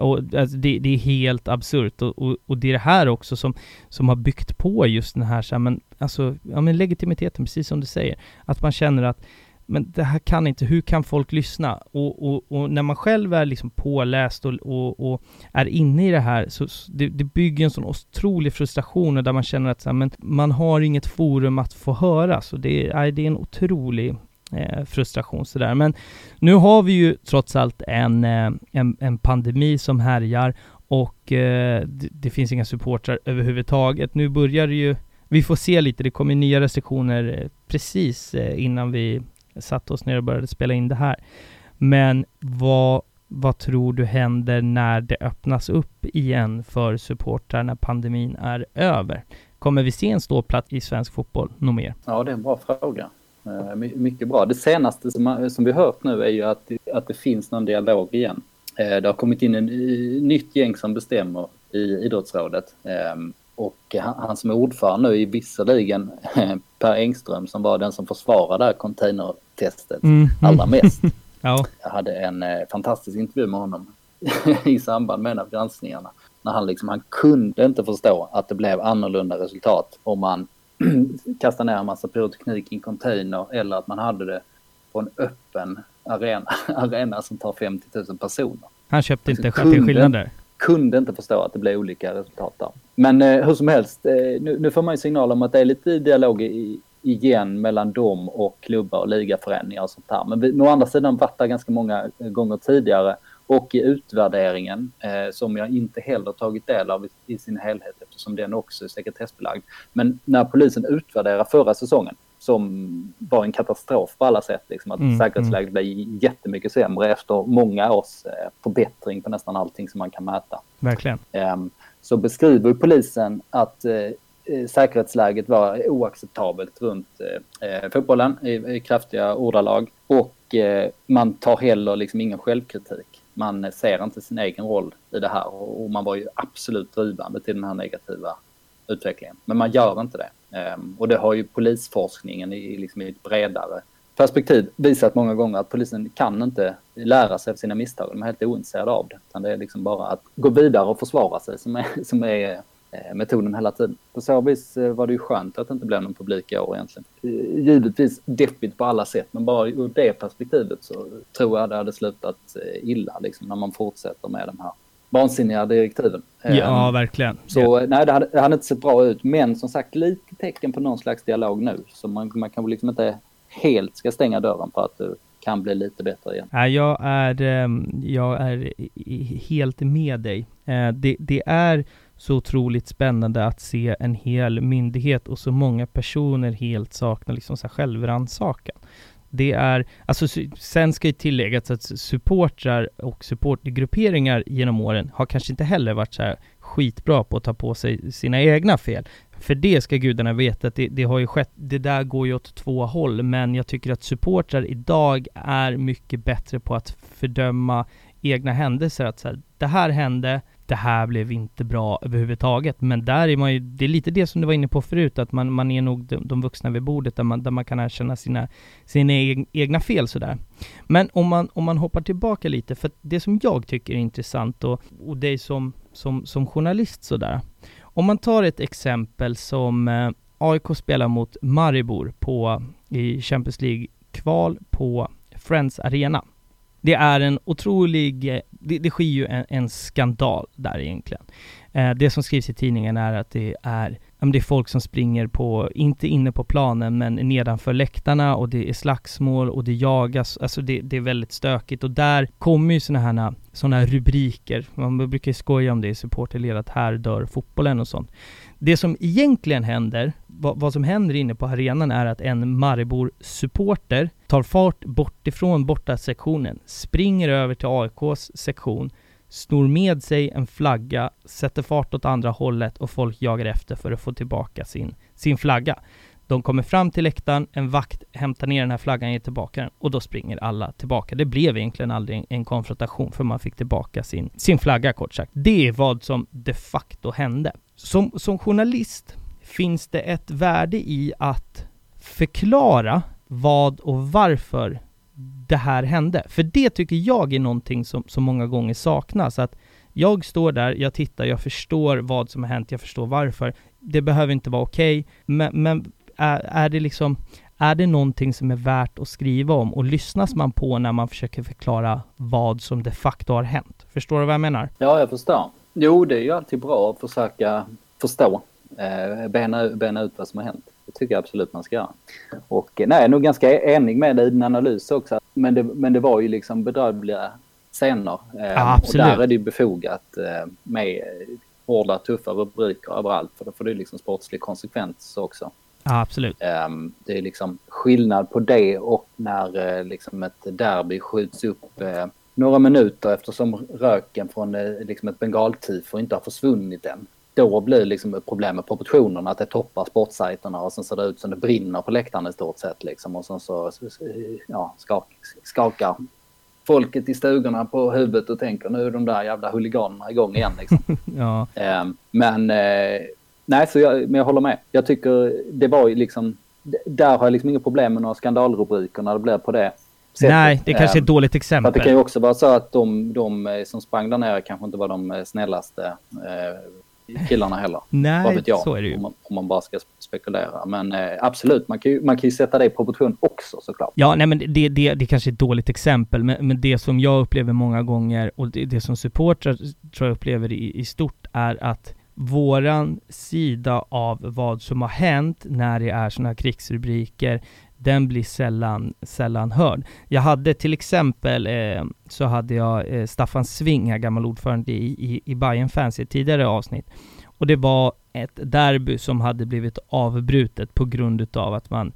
Och alltså, det, det, är helt absurt och, och, och, det är det här också som, som har byggt på just den här, så här men, alltså, ja, men legitimiteten, precis som du säger. Att man känner att men det här kan inte, hur kan folk lyssna? Och, och, och när man själv är liksom påläst och, och, och är inne i det här, så det, det bygger en sån otrolig frustration där man känner att så här, men man har inget forum att få höras och det är, det är en otrolig eh, frustration sådär. Men nu har vi ju trots allt en, eh, en, en pandemi som härjar och eh, det, det, finns inga supportrar överhuvudtaget. Nu börjar det ju, vi får se lite, det kommer nya restriktioner eh, precis eh, innan vi satte oss ner och började spela in det här. Men vad, vad tror du händer när det öppnas upp igen för supportrar när pandemin är över? Kommer vi se en ståplats i svensk fotboll något mer? Ja, det är en bra fråga. Eh, mycket bra. Det senaste som, som vi hört nu är ju att, att det finns någon dialog igen. Eh, det har kommit in en nytt gäng som bestämmer i idrottsrådet. Ehm, och han, han som är ordförande nu är visserligen Per Engström som var den som försvarade containertestet mm. allra mest. ja. Jag hade en eh, fantastisk intervju med honom i samband med en av granskningarna. När han liksom, han kunde inte förstå att det blev annorlunda resultat om man kastade ner en massa pyroteknik i en container eller att man hade det på en öppen arena, arena som tar 50 000 personer. Han köpte inte kunde, skillnader? Kunde inte förstå att det blev olika resultat där. Men eh, hur som helst, eh, nu, nu, får man ju signaler om att det är lite dialog i, igen mellan dem och klubbar och ligaföreningar och sånt där. Men vi, å andra sidan varit där ganska många gånger tidigare och i utvärderingen eh, som jag inte heller tagit del av i, i, sin helhet eftersom den också är sekretessbelagd. Men när polisen utvärderar förra säsongen som var en katastrof på alla sätt. Liksom, att mm, säkerhetsläget mm. blev jättemycket sämre efter många års eh, förbättring på nästan allting som man kan mäta. Verkligen. Eh, så beskriver polisen att eh, eh, säkerhetsläget var oacceptabelt runt eh, eh, fotbollen i, i kraftiga ordalag och man tar heller liksom ingen självkritik. Man ser inte sin egen roll i det här och, man var ju absolut drivande till den här negativa utvecklingen. Men man gör inte det. Ehm, och det har ju polisforskningen i, liksom i ett bredare perspektiv visat många gånger att polisen kan inte lära sig av sina misstag. De är helt ointresserade av det. Utan det är liksom bara att gå vidare och försvara sig som är, som är metoden hela tiden. På så vis eh, var det ju skönt att det inte blev någon publik i år egentligen. Eh, givetvis deppigt på alla sätt, men bara ur det perspektivet så tror jag det hade slutat illa liksom, när man fortsätter med de här vansinniga direktiven. Ja, verkligen. Så ja. nej, det hade, det hade, inte sett bra ut. Men som sagt, lite tecken på någon slags dialog nu. Så man, man kan liksom inte helt ska stänga dörren för att det kan bli lite bättre igen. Ja, jag är, jag är helt med dig. Eh, det, det är så otroligt spännande att se en hel myndighet och så många personer helt sakna liksom så självrannsakan. Det är, alltså sen ska ju tilläggas att supportrar och supportgrupperingar genom åren har kanske inte heller varit så här skitbra på att ta på sig sina egna fel. För det ska gudarna veta att det, det, har ju skett, det där går ju åt två håll, men jag tycker att supportrar idag är mycket bättre på att fördöma egna händelser, att så här, det här hände, det här blev inte bra överhuvudtaget. Men där är man ju, det är lite det som du var inne på förut, att man, man är nog de, de vuxna vid bordet där man, där man kan erkänna sina, sina egna fel sådär. Men om man, om man hoppar tillbaka lite, för det som jag tycker är intressant och, och dig som, som, som journalist sådär. Om man tar ett exempel som eh, AIK spelar mot Maribor på, i Champions League-kval på Friends Arena. Det är en otrolig, eh, det, det sker ju en, en skandal där egentligen. Eh, det som skrivs i tidningen är att det är, det är folk som springer på, inte inne på planen, men nedanför läktarna och det är slagsmål och det jagas, alltså det, det är väldigt stökigt och där kommer ju sådana här, såna här rubriker, man brukar ju skoja om det i supporterled, att här dör fotbollen och sånt. Det som egentligen händer, vad, vad som händer inne på arenan är att en Maribor-supporter tar fart bort ifrån borta sektionen, springer över till AIKs sektion, snor med sig en flagga, sätter fart åt andra hållet och folk jagar efter för att få tillbaka sin, sin flagga. De kommer fram till läktaren, en vakt hämtar ner den här flaggan, ger tillbaka den och då springer alla tillbaka. Det blev egentligen aldrig en konfrontation för man fick tillbaka sin, sin flagga kort sagt. Det är vad som de facto hände. Som, som journalist finns det ett värde i att förklara vad och varför det här hände. För det tycker jag är någonting som, som många gånger saknas. Att jag står där, jag tittar, jag förstår vad som har hänt, jag förstår varför. Det behöver inte vara okej, okay, men, men är, är det liksom är det någonting som är värt att skriva om och lyssnas man på när man försöker förklara vad som de facto har hänt? Förstår du vad jag menar? Ja, jag förstår. Jo, det är ju alltid bra att försöka förstå, eh, bena, bena ut vad som har hänt. Det tycker jag absolut man ska göra. Och nej, jag är nog ganska enig med dig i din analys också. Men det, men det var ju liksom bedrövliga scener. Eh, ja, absolut. Och där är det ju befogat eh, med hårda, tuffa rubriker överallt. För då får det liksom sportslig konsekvens också. Ja, absolut. Um, det är liksom skillnad på det och när uh, liksom ett derby skjuts upp uh, några minuter eftersom röken från uh, liksom ett bengaltifo inte har försvunnit än. Då blir liksom problem med proportionerna, att det toppar sportsajterna och sen ser det ut som det brinner på läktaren i stort sett liksom. Och sen så ja, skak, skakar folket i stugorna på huvudet och tänker nu är de där jävla huliganerna igång igen liksom. ja. Um, men Nej, så jag, men jag håller med. Jag tycker det var ju liksom, där har jag liksom inga problem med några skandalrubriker när det blir på det sättet. Nej, det kanske är ett ehm, dåligt exempel. För det kan ju också vara så att de, de eh, som sprang där nere kanske inte var de eh, snällaste eh, killarna heller. Nej, Vad vet jag, så är det ju. Om man, om man bara ska spekulera. Men eh, absolut, man kan, ju, man kan ju sätta det i proportion också såklart. Ja, nej men det, det, det kanske är ett dåligt exempel, men, men det som jag upplever många gånger och det, det som supportrar tror jag upplever i, i stort är att våran sida av vad som har hänt när det är sådana här krigsrubriker, den blir sällan, sällan hörd. Jag hade till exempel, eh, så hade jag eh, Staffan Sving, här, gammal ordförande i, i, i Bayern Fans i ett tidigare avsnitt. Och det var ett derby som hade blivit avbrutet på grund utav att man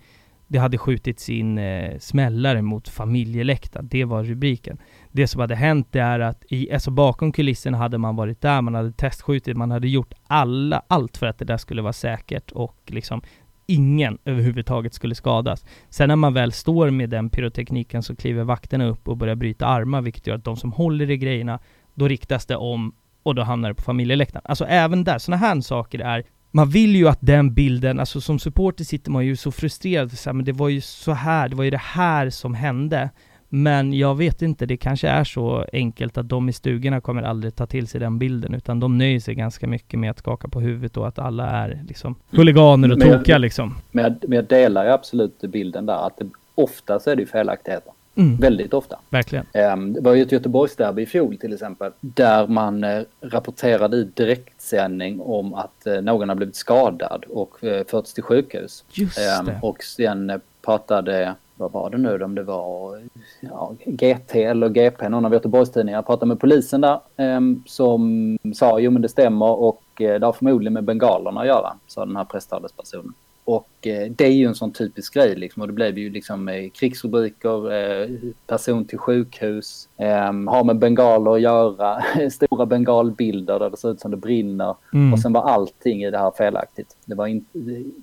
det hade skjutits in eh, smällare mot familjeläktaren. Det var rubriken det som hade hänt det är att i, alltså bakom kulisserna hade man varit där, man hade testskjutit, man hade gjort alla, allt för att det där skulle vara säkert och liksom ingen överhuvudtaget skulle skadas. Sen när man väl står med den pyrotekniken så kliver vakterna upp och börjar bryta armar, vilket gör att de som håller i grejerna, då riktas det om och då hamnar det på familjeläktaren. Alltså även där, sådana här saker är man vill ju att den bilden, alltså som supporter sitter man ju så frustrerad, så här, men det var ju så här, det var ju det här som hände. Men jag vet inte, det kanske är så enkelt att de i stugorna kommer aldrig ta till sig den bilden, utan de nöjer sig ganska mycket med att skaka på huvudet och att alla är liksom huliganer och tokiga liksom. Men jag, men jag delar ju absolut bilden där, att det, oftast är det ju felaktigheter. Mm. Väldigt ofta. Verkligen. Um, det var ju ett Göteborgsderby i fjol till exempel. Där man uh, rapporterade i direktsändning om att uh, någon har blivit skadad och uh, förts till sjukhus. Just um, det. Och sen pratade vad var det nu om det var ja, GT eller GP, någon av Göteborgstidningarna, pratade med polisen där eh, som sa jo men det stämmer och eh, det har förmodligen med bengalerna att göra, sa den här presstalespersonen. Och eh, det är ju en sån typisk grej liksom och det blev ju liksom eh, krigsrubriker, eh, person till sjukhus, ehm, har med bengaler att göra, stora bengalbilder där det ser ut som det brinner mm. och sen var allting i det här felaktigt. Det var, in,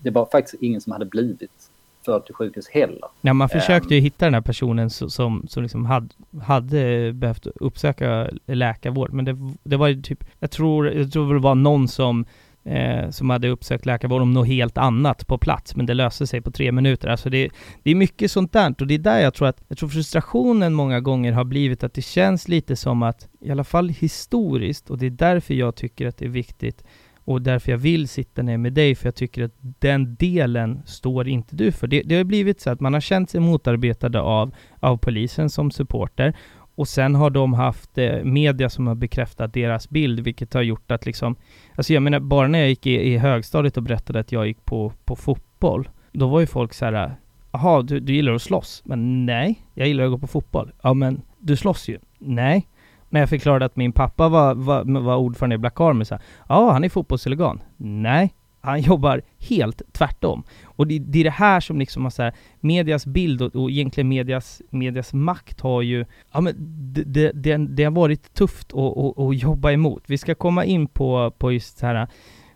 det var faktiskt ingen som hade blivit förd till sjukhus heller. Ja, man försökte ju um, hitta den här personen som, som, som liksom hade, hade behövt uppsöka läkarvård, men det, det var ju typ, jag tror, jag tror det var någon som eh, som hade uppsökt läkarvård om något helt annat på plats, men det löste sig på tre minuter. Alltså det, det är mycket sånt där, och det är där jag tror att, jag tror frustrationen många gånger har blivit att det känns lite som att, i alla fall historiskt, och det är därför jag tycker att det är viktigt och därför jag vill sitta ner med dig, för jag tycker att den delen står inte du för. Det, det har blivit så att man har känt sig motarbetade av, av polisen som supporter och sen har de haft eh, media som har bekräftat deras bild, vilket har gjort att liksom, alltså jag menar bara när jag gick i, i högstadiet och berättade att jag gick på, på fotboll, då var ju folk så här, jaha, du, du gillar att slåss? Men nej, jag gillar att gå på fotboll. Ja, men du slåss ju. Nej, när jag förklarade att min pappa var, var, var ordförande i Black Army, så ja, han är fotbollshuligan. Nej, han jobbar helt tvärtom. Och det, det, är det här som liksom har så här, medias bild och, och egentligen medias, medias makt har ju, ja men det, det, det, det har varit tufft att, att, att jobba emot. Vi ska komma in på, på just så här,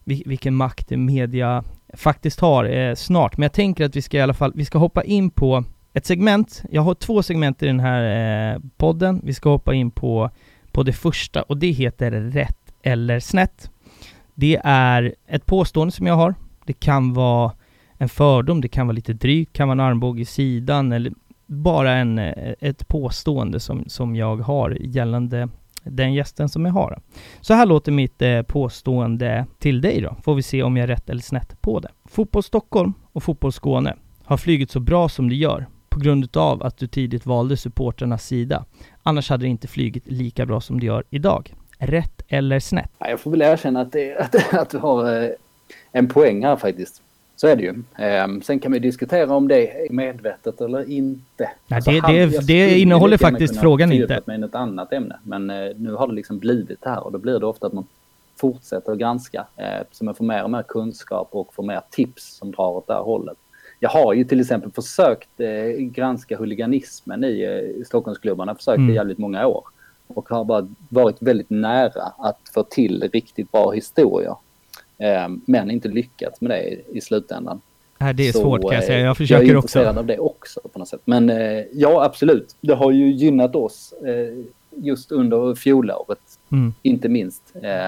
vilken makt media faktiskt har eh, snart, men jag tänker att vi ska i alla fall, vi ska hoppa in på ett segment. Jag har två segment i den här eh, podden. Vi ska hoppa in på, på det första och det heter Rätt eller snett. Det är ett påstående som jag har. Det kan vara en fördom, det kan vara lite drygt, kan vara en armbåge i sidan eller bara en, eh, ett påstående som, som jag har gällande den gästen som jag har. Så här låter mitt eh, påstående till dig då, får vi se om jag är rätt eller snett på det. Fotboll Stockholm och Fotboll Skåne har flugit så bra som det gör på grund av att du tidigt valde supporternas sida. Annars hade det inte flugit lika bra som det gör idag. Rätt eller snett? Jag får väl erkänna att, det, att, att du har eh, en poäng här faktiskt. Så är det ju. Ehm, sen kan vi diskutera om det är medvetet eller inte. Nej, alltså, det, det, det innehåller faktiskt frågan inte. mig ett annat ämne. Men eh, nu har det liksom blivit det här och då blir det ofta att man fortsätter att granska. Eh, så man får mer och mer kunskap och får mer tips som drar åt det här hållet. Jag har ju till exempel försökt eh, granska huliganismen i eh, Stockholmsklubbarna, försökt mm. i jävligt många år. Och har bara varit väldigt nära att få till riktigt bra historier. Eh, men inte lyckats med det i, i slutändan. Nej, det är Så, svårt kan jag säga. Jag försöker också. Jag är intresserad också. av det också på något sätt. Men eh, ja, absolut. Det har ju gynnat oss eh, just under fjolåret. Mm. Inte minst.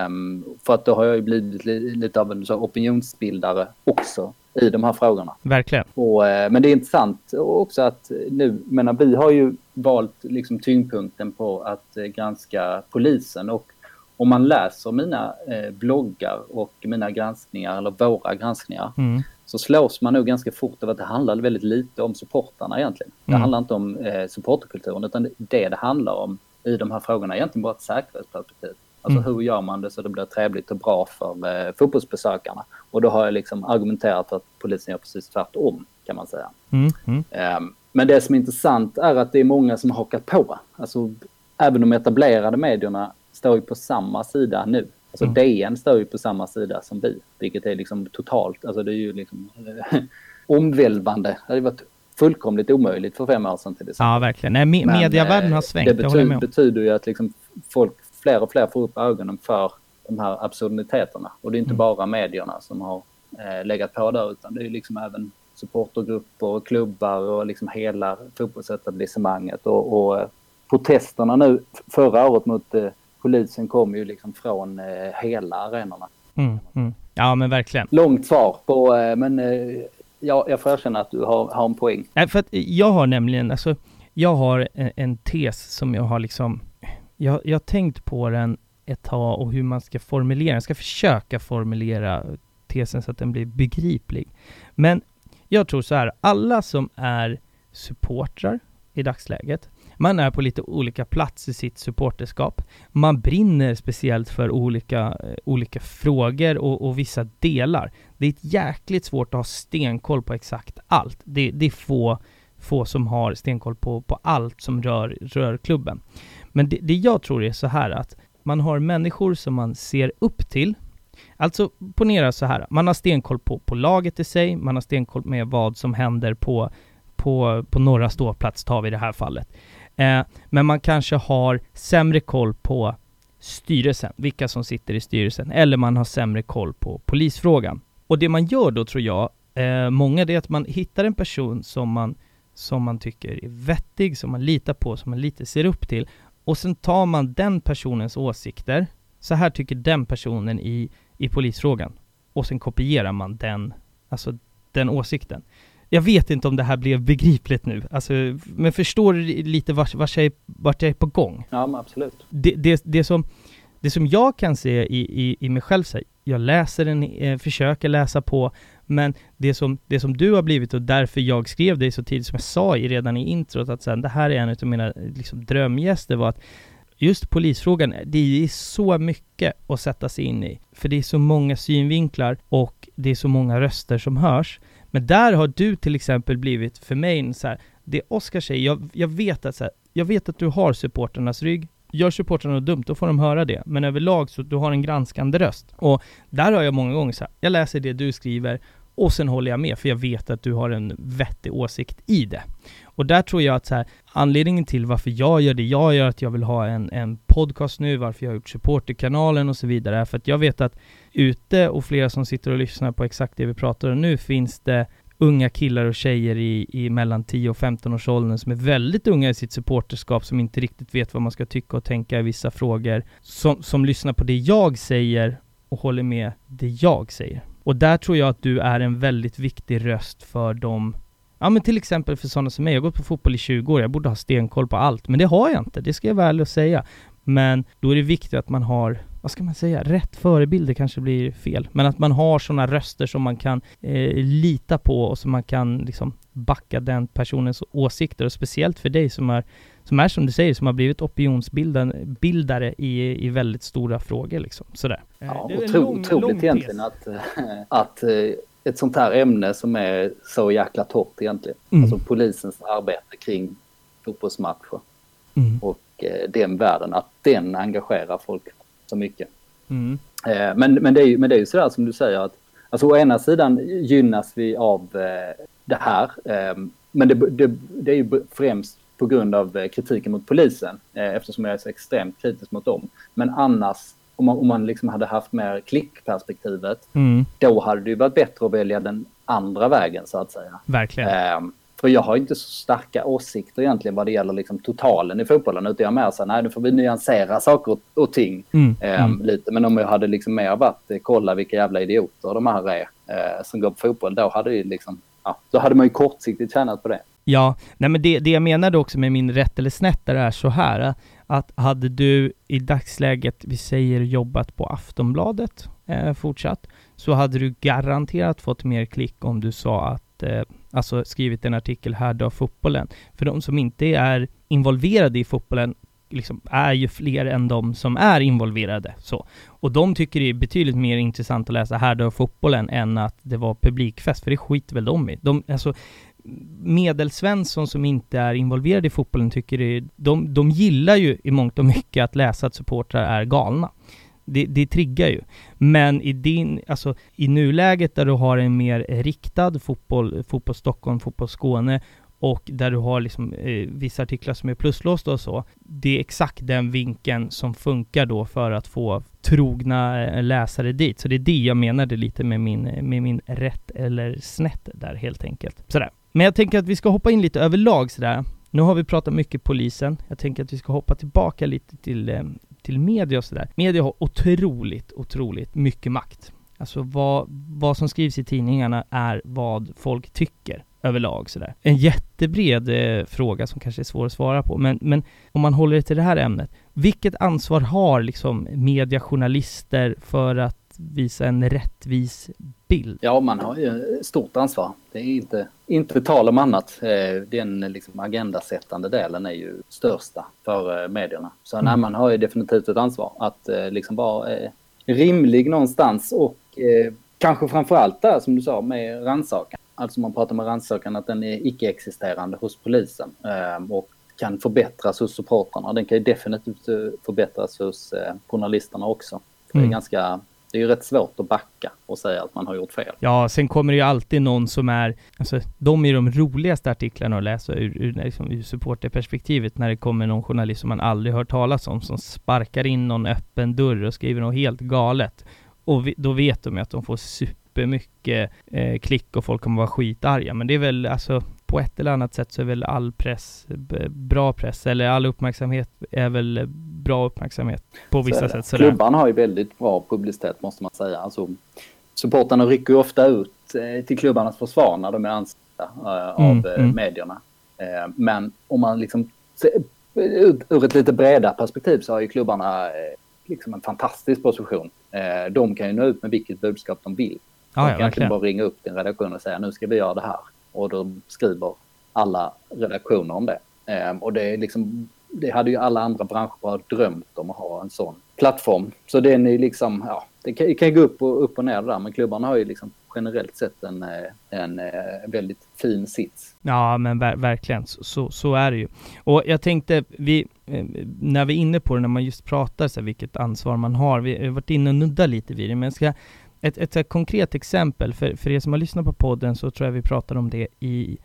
Um, för att då har jag ju blivit lite av en så opinionsbildare också i de här frågorna. Verkligen. Och, eh, men det är intressant också att nu, menar, vi har ju valt liksom tyngdpunkten på att eh, granska polisen och om man läser mina eh, bloggar och mina granskningar, eller våra granskningar, mm. så slås man nog ganska fort av att det handlar väldigt lite om supportarna egentligen. Det mm. handlar inte om eh, supporterkulturen, utan det det handlar om i de här frågorna är egentligen bara ett säkerhetsperspektiv. Alltså mm. hur gör man det så det blir trevligt och bra för eh, fotbollsbesökarna? Och då har jag liksom argumenterat att polisen gör precis tvärtom, kan man säga. Mm. Mm. Um, men det som är intressant är att det är många som har hakat på. Alltså, även de etablerade medierna står ju på samma sida nu. Alltså mm. DN står ju på samma sida som vi, vilket är liksom totalt, alltså det är ju liksom omvälvande. Det hade varit fullkomligt omöjligt för fem år sedan till exempel. Ja, verkligen. Nej, me mediavärlden har svängt, det, betyder, det betyder ju att liksom folk fler och fler får upp ögonen för de här absurditeterna. Och det är inte mm. bara medierna som har eh, legat på där, utan det är liksom även supportergrupper och klubbar och liksom hela fotbollsetablissemanget. Och, och eh, protesterna nu förra året mot eh, polisen kom ju liksom från eh, hela arenorna. Mm, mm. Ja, men verkligen. Långt svar på, eh, men eh, ja, jag får erkänna att du har, har en poäng. Nej, för att jag har nämligen, alltså, jag har en, en tes som jag har liksom jag, jag har tänkt på den ett tag och hur man ska formulera Jag ska försöka formulera tesen så att den blir begriplig. Men jag tror så här, alla som är supportrar i dagsläget. Man är på lite olika plats i sitt supporterskap. Man brinner speciellt för olika, eh, olika frågor och, och, vissa delar. Det är ett jäkligt svårt att ha stenkoll på exakt allt. Det, det är få, få som har stenkoll på, på allt som rör, rör klubben. Men det, det jag tror är så här att man har människor som man ser upp till. Alltså, ponera så här, man har stenkoll på, på laget i sig, man har stenkoll med vad som händer på, på, på norra ståplats, tar vi i det här fallet. Eh, men man kanske har sämre koll på styrelsen, vilka som sitter i styrelsen, eller man har sämre koll på polisfrågan. Och det man gör då tror jag, eh, många, det är att man hittar en person som man, som man tycker är vettig, som man litar på, som man lite ser upp till, och sen tar man den personens åsikter, så här tycker den personen i, i polisfrågan, och sen kopierar man den, alltså den åsikten jag vet inte om det här blev begripligt nu, alltså, men förstår du lite vart, vart, jag, är, vart jag är på gång? Ja, men absolut. Det, det, det, som, det som jag kan se i, i, i mig själv, så här, jag läser den, eh, försöker läsa på, men det som, det som du har blivit och därför jag skrev dig så tidigt som jag sa i, redan i introt, att sen, det här är en av mina liksom, drömgäster, var att just polisfrågan, det är så mycket att sätta sig in i. För det är så många synvinklar och det är så många röster som hörs. Men där har du till exempel blivit för mig så här, det Oskar säger, jag, jag vet att så här, jag vet att du har supporternas rygg, Gör supportrarna något dumt, då får de höra det. Men överlag så du har en granskande röst. Och där har jag många gånger så här, jag läser det du skriver och sen håller jag med, för jag vet att du har en vettig åsikt i det. Och där tror jag att så här, anledningen till varför jag gör det jag gör, att jag vill ha en, en podcast nu, varför jag har gjort supporterkanalen och så vidare, är för att jag vet att ute och flera som sitter och lyssnar på exakt det vi pratar om nu, finns det unga killar och tjejer i, i mellan 10 och 15 års åldern som är väldigt unga i sitt supporterskap, som inte riktigt vet vad man ska tycka och tänka i vissa frågor, som, som lyssnar på det jag säger och håller med det jag säger. Och där tror jag att du är en väldigt viktig röst för dem. Ja men till exempel för sådana som mig, jag har gått på fotboll i 20 år, jag borde ha stenkoll på allt, men det har jag inte, det ska jag vara ärlig och säga. Men då är det viktigt att man har, vad ska man säga, rätt förebilder kanske blir fel, men att man har sådana röster som man kan eh, lita på och som man kan liksom backa den personens åsikter och speciellt för dig som är, som är som du säger, som har blivit opinionsbildare i, i väldigt stora frågor liksom. Sådär. Ja, otro, lång, otroligt lång egentligen att, att eh, ett sånt här ämne som är så jäkla torrt egentligen. Mm. Alltså polisens arbete kring fotbollsmatcher. Mm. Och eh, den världen, att den engagerar folk så mycket. Mm. Eh, men, men, det är ju, men det är ju sådär som du säger att alltså å ena sidan gynnas vi av eh, det här. Eh, men det, det, det, är ju främst på grund av eh, kritiken mot polisen eftersom jag är så extremt kritisk mot dem. Men annars om man, om man liksom hade haft mer klickperspektivet, mm. då hade det ju varit bättre att välja den andra vägen så att säga. Verkligen. Eh, för jag har inte så starka åsikter egentligen vad det gäller liksom totalen i fotbollen, utan jag är mer så här, nej nu får vi nyansera saker och, och ting mm. Eh, mm. lite. Men om jag hade liksom mer varit, eh, kolla vilka jävla idioter de här är eh, som går på fotboll, då hade det liksom, ja, då hade man ju kortsiktigt tjänat på det. Ja, nej men det, det jag menade också med min rätt eller snett där är så här, att hade du i dagsläget, vi säger jobbat på Aftonbladet eh, fortsatt, så hade du garanterat fått mer klick om du sa att, eh, alltså skrivit en artikel här då fotbollen. För de som inte är involverade i fotbollen liksom är ju fler än de som är involverade. Så. Och de tycker det är betydligt mer intressant att läsa här då fotbollen än att det var publikfest, för det skiter väl de i. De, alltså, medelsvensson som inte är involverad i fotbollen tycker det, de, de gillar ju i mångt och mycket att läsa att supportrar är galna. Det, det triggar ju. Men i din, alltså i nuläget där du har en mer riktad fotboll, fotboll Stockholm, fotboll Skåne och där du har liksom eh, vissa artiklar som är pluslåsta och så. Det är exakt den vinkeln som funkar då för att få trogna eh, läsare dit. Så det är det jag menade lite med min, med min rätt eller snett där helt enkelt. Sådär. Men jag tänker att vi ska hoppa in lite överlag sådär. Nu har vi pratat mycket polisen. Jag tänker att vi ska hoppa tillbaka lite till, eh, till media och sådär. Media har otroligt, otroligt mycket makt. Alltså vad, vad som skrivs i tidningarna är vad folk tycker överlag sådär. En jättebred eh, fråga som kanske är svår att svara på, men, men om man håller det till det här ämnet. Vilket ansvar har liksom mediejournalister för att visa en rättvis bild. Ja, man har ju stort ansvar. Det är inte, inte tal om annat. Eh, den liksom agendasättande delen är ju största för eh, medierna. Så mm. nej, man har ju definitivt ett ansvar att eh, liksom vara rimlig någonstans och kanske framförallt där som du sa med rannsakan. Alltså man pratar med rannsakan att den är icke-existerande hos polisen och kan förbättras hos supportrarna. Den kan ju definitivt förbättras hos journalisterna också. Mm. Det är mm. ganska det är ju rätt svårt att backa och säga att man har gjort fel. Ja, sen kommer det ju alltid någon som är, alltså de är de roligaste artiklarna att läsa ur, ur, liksom, ur supporterperspektivet när det kommer någon journalist som man aldrig hört talas om som sparkar in någon öppen dörr och skriver något helt galet. Och vi, då vet de ju att de får supermycket eh, klick och folk kommer vara skitarga. Men det är väl alltså på ett eller annat sätt så är väl all press bra press, eller all uppmärksamhet är väl bra uppmärksamhet på vissa sätt. Sådär. Klubbarna har ju väldigt bra publicitet måste man säga. Alltså, supportarna rycker ju ofta ut eh, till klubbarnas försvar när de är anställda eh, mm, av eh, mm. medierna. Eh, men om man liksom ur ett lite bredare perspektiv så har ju klubbarna eh, liksom en fantastisk position. De kan ju nå ut med vilket budskap de vill. De ah, ja, kan verkligen. bara ringa upp din redaktion och säga nu ska vi göra det här och då skriver alla redaktioner om det. Ehm, och det är liksom, det hade ju alla andra branscher bara drömt om att ha en sån plattform. Så den är liksom, ja, det kan, det kan gå upp och, upp och ner där, men klubbarna har ju liksom generellt sett en, eh, en, eh, väldigt fin sits. Ja, men ver verkligen, så, så, så, är det ju. Och jag tänkte, vi, eh, när vi är inne på det, när man just pratar så här, vilket ansvar man har, vi har varit inne och nuddat lite vid det, men jag ska ett, ett, ett konkret exempel, för, för er som har lyssnat på podden så tror jag vi pratade om det i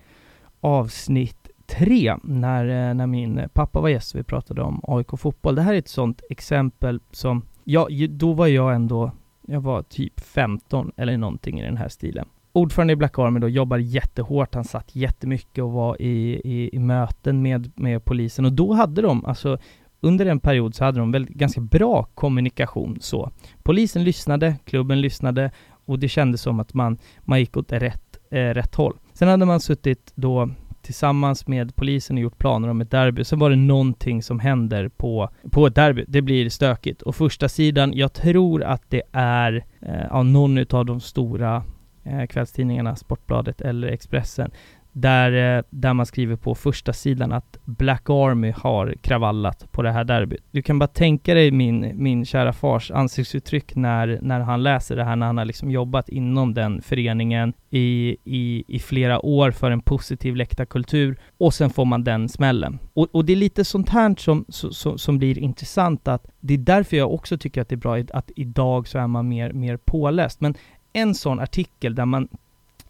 avsnitt tre, när, eh, när min pappa var gäst. och Vi pratade om AIK fotboll. Det här är ett sånt exempel som, ja, då var jag ändå, jag var typ 15 eller någonting i den här stilen. Ordförande i Black Army då jobbar jättehårt, han satt jättemycket och var i, i, i möten med, med polisen och då hade de, alltså under en period så hade de väl ganska bra kommunikation så. Polisen lyssnade, klubben lyssnade och det kändes som att man, man gick åt rätt, eh, rätt håll. Sen hade man suttit då tillsammans med polisen och gjort planer om ett derby. sen var det någonting som händer på, på ett derby. Det blir stökigt. Och första sidan, jag tror att det är eh, ja, någon av de stora eh, kvällstidningarna, Sportbladet eller Expressen, där, eh, där man skriver på första sidan att Black Army har kravallat på det här derbyt. Du kan bara tänka dig min, min kära fars ansiktsuttryck när, när han läser det här, när han har liksom jobbat inom den föreningen i, i, i flera år för en positiv läktarkultur och sen får man den smällen. Och, och det är lite sånt här som, som, som blir intressant att det är därför jag också tycker att det är bra att idag så är man mer, mer påläst. Men en sån artikel där man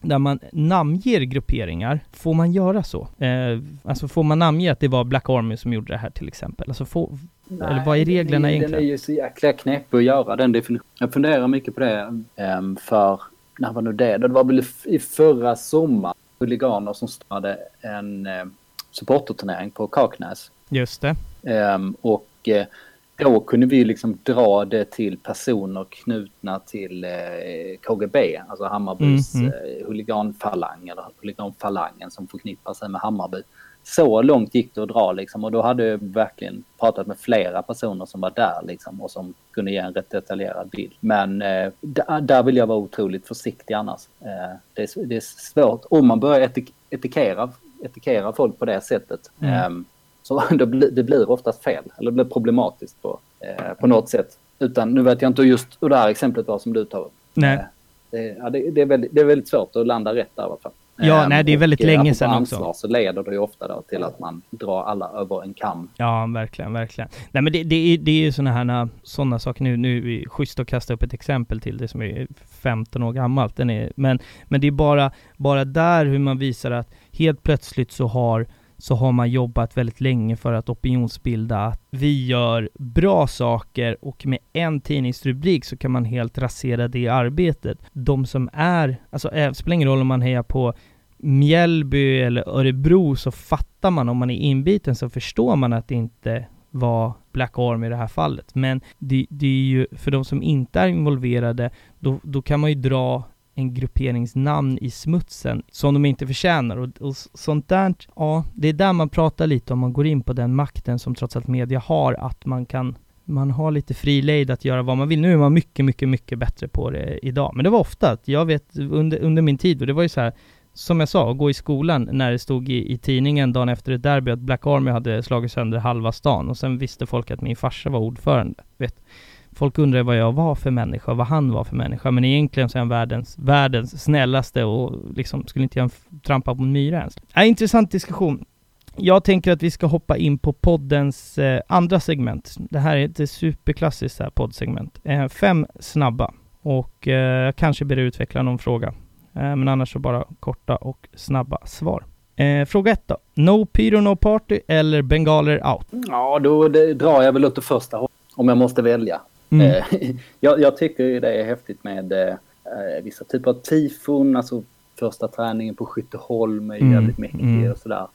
där man namnger grupperingar, får man göra så? Eh, alltså får man namnge att det var Black Army som gjorde det här till exempel? Alltså får, Nej, eller vad är reglerna den, egentligen? Den är ju så jäkla knepig att göra den definitionen. Jag funderar mycket på det um, för, när var nu det? Det var väl i förra sommar, huliganer som startade en um, supporterturnering på Kaknäs. Just det. Um, och uh, då kunde vi liksom dra det till personer knutna till eh, KGB, alltså Hammarbys mm, mm. Eh, huliganfalang eller huliganfalangen som förknippar sig med Hammarby. Så långt gick det att dra liksom och då hade jag verkligen pratat med flera personer som var där liksom och som kunde ge en rätt detaljerad bild. Men eh, där, där, vill jag vara otroligt försiktig annars. Eh, det, är, det, är, svårt om man börjar etik etikera, etikera folk på det sättet. Mm. Eh, så det blir, det blir oftast fel, eller det blir problematiskt på, eh, på något sätt. Utan nu vet jag inte just hur det här exemplet var som du tar upp. Nej. Eh, det, ja, det, det, är väldigt, det är väldigt svårt att landa rätt där i alla fall. Ja, nej, det är väldigt och, länge eh, sedan ansvar, också. så leder det ju ofta då till att man drar alla över en kam. Ja, verkligen, verkligen. Nej, men det, det är, det är ju sådana här sådana saker nu, nu är det schysst att kasta upp ett exempel till det som är 15 år gammalt. Den är, men, men det är bara, bara där hur man visar att helt plötsligt så har så har man jobbat väldigt länge för att opinionsbilda att vi gör bra saker och med en tidningsrubrik så kan man helt rasera det arbetet. De som är, alltså det spelar ingen roll om man hejar på Mjällby eller Örebro så fattar man om man är inbiten så förstår man att det inte var Black Army i det här fallet. Men det, det är ju, för de som inte är involverade, då, då kan man ju dra en grupperingsnamn i smutsen som de inte förtjänar och, och sånt där, ja, det är där man pratar lite om man går in på den makten som trots allt media har, att man kan man har lite fri lejd att göra vad man vill. Nu är man mycket, mycket, mycket bättre på det idag. Men det var ofta att jag vet under, under min tid, och det var ju så här, som jag sa, att gå i skolan när det stod i, i tidningen dagen efter ett derby att Black Army hade slagit sönder halva stan och sen visste folk att min farsa var ordförande. Vet. Folk undrar vad jag var för människa, vad han var för människa, men egentligen så är han världens, världens snällaste och liksom skulle inte jag trampa på en myra ens. Äh, intressant diskussion. Jag tänker att vi ska hoppa in på poddens eh, andra segment. Det här är ett superklassiskt här poddsegment. Eh, fem snabba. Och eh, kanske ber utveckla någon fråga. Eh, men annars så bara korta och snabba svar. Eh, fråga ett då. No pyro, no party eller bengaler out? Ja, då det, drar jag väl åt det första hållet. Om jag måste välja. Mm. Eh, jag, jag, tycker det är häftigt med eh, vissa typer av tifon. Alltså första träningen på Skytteholm är mm. jävligt mäktig mm. och sådär.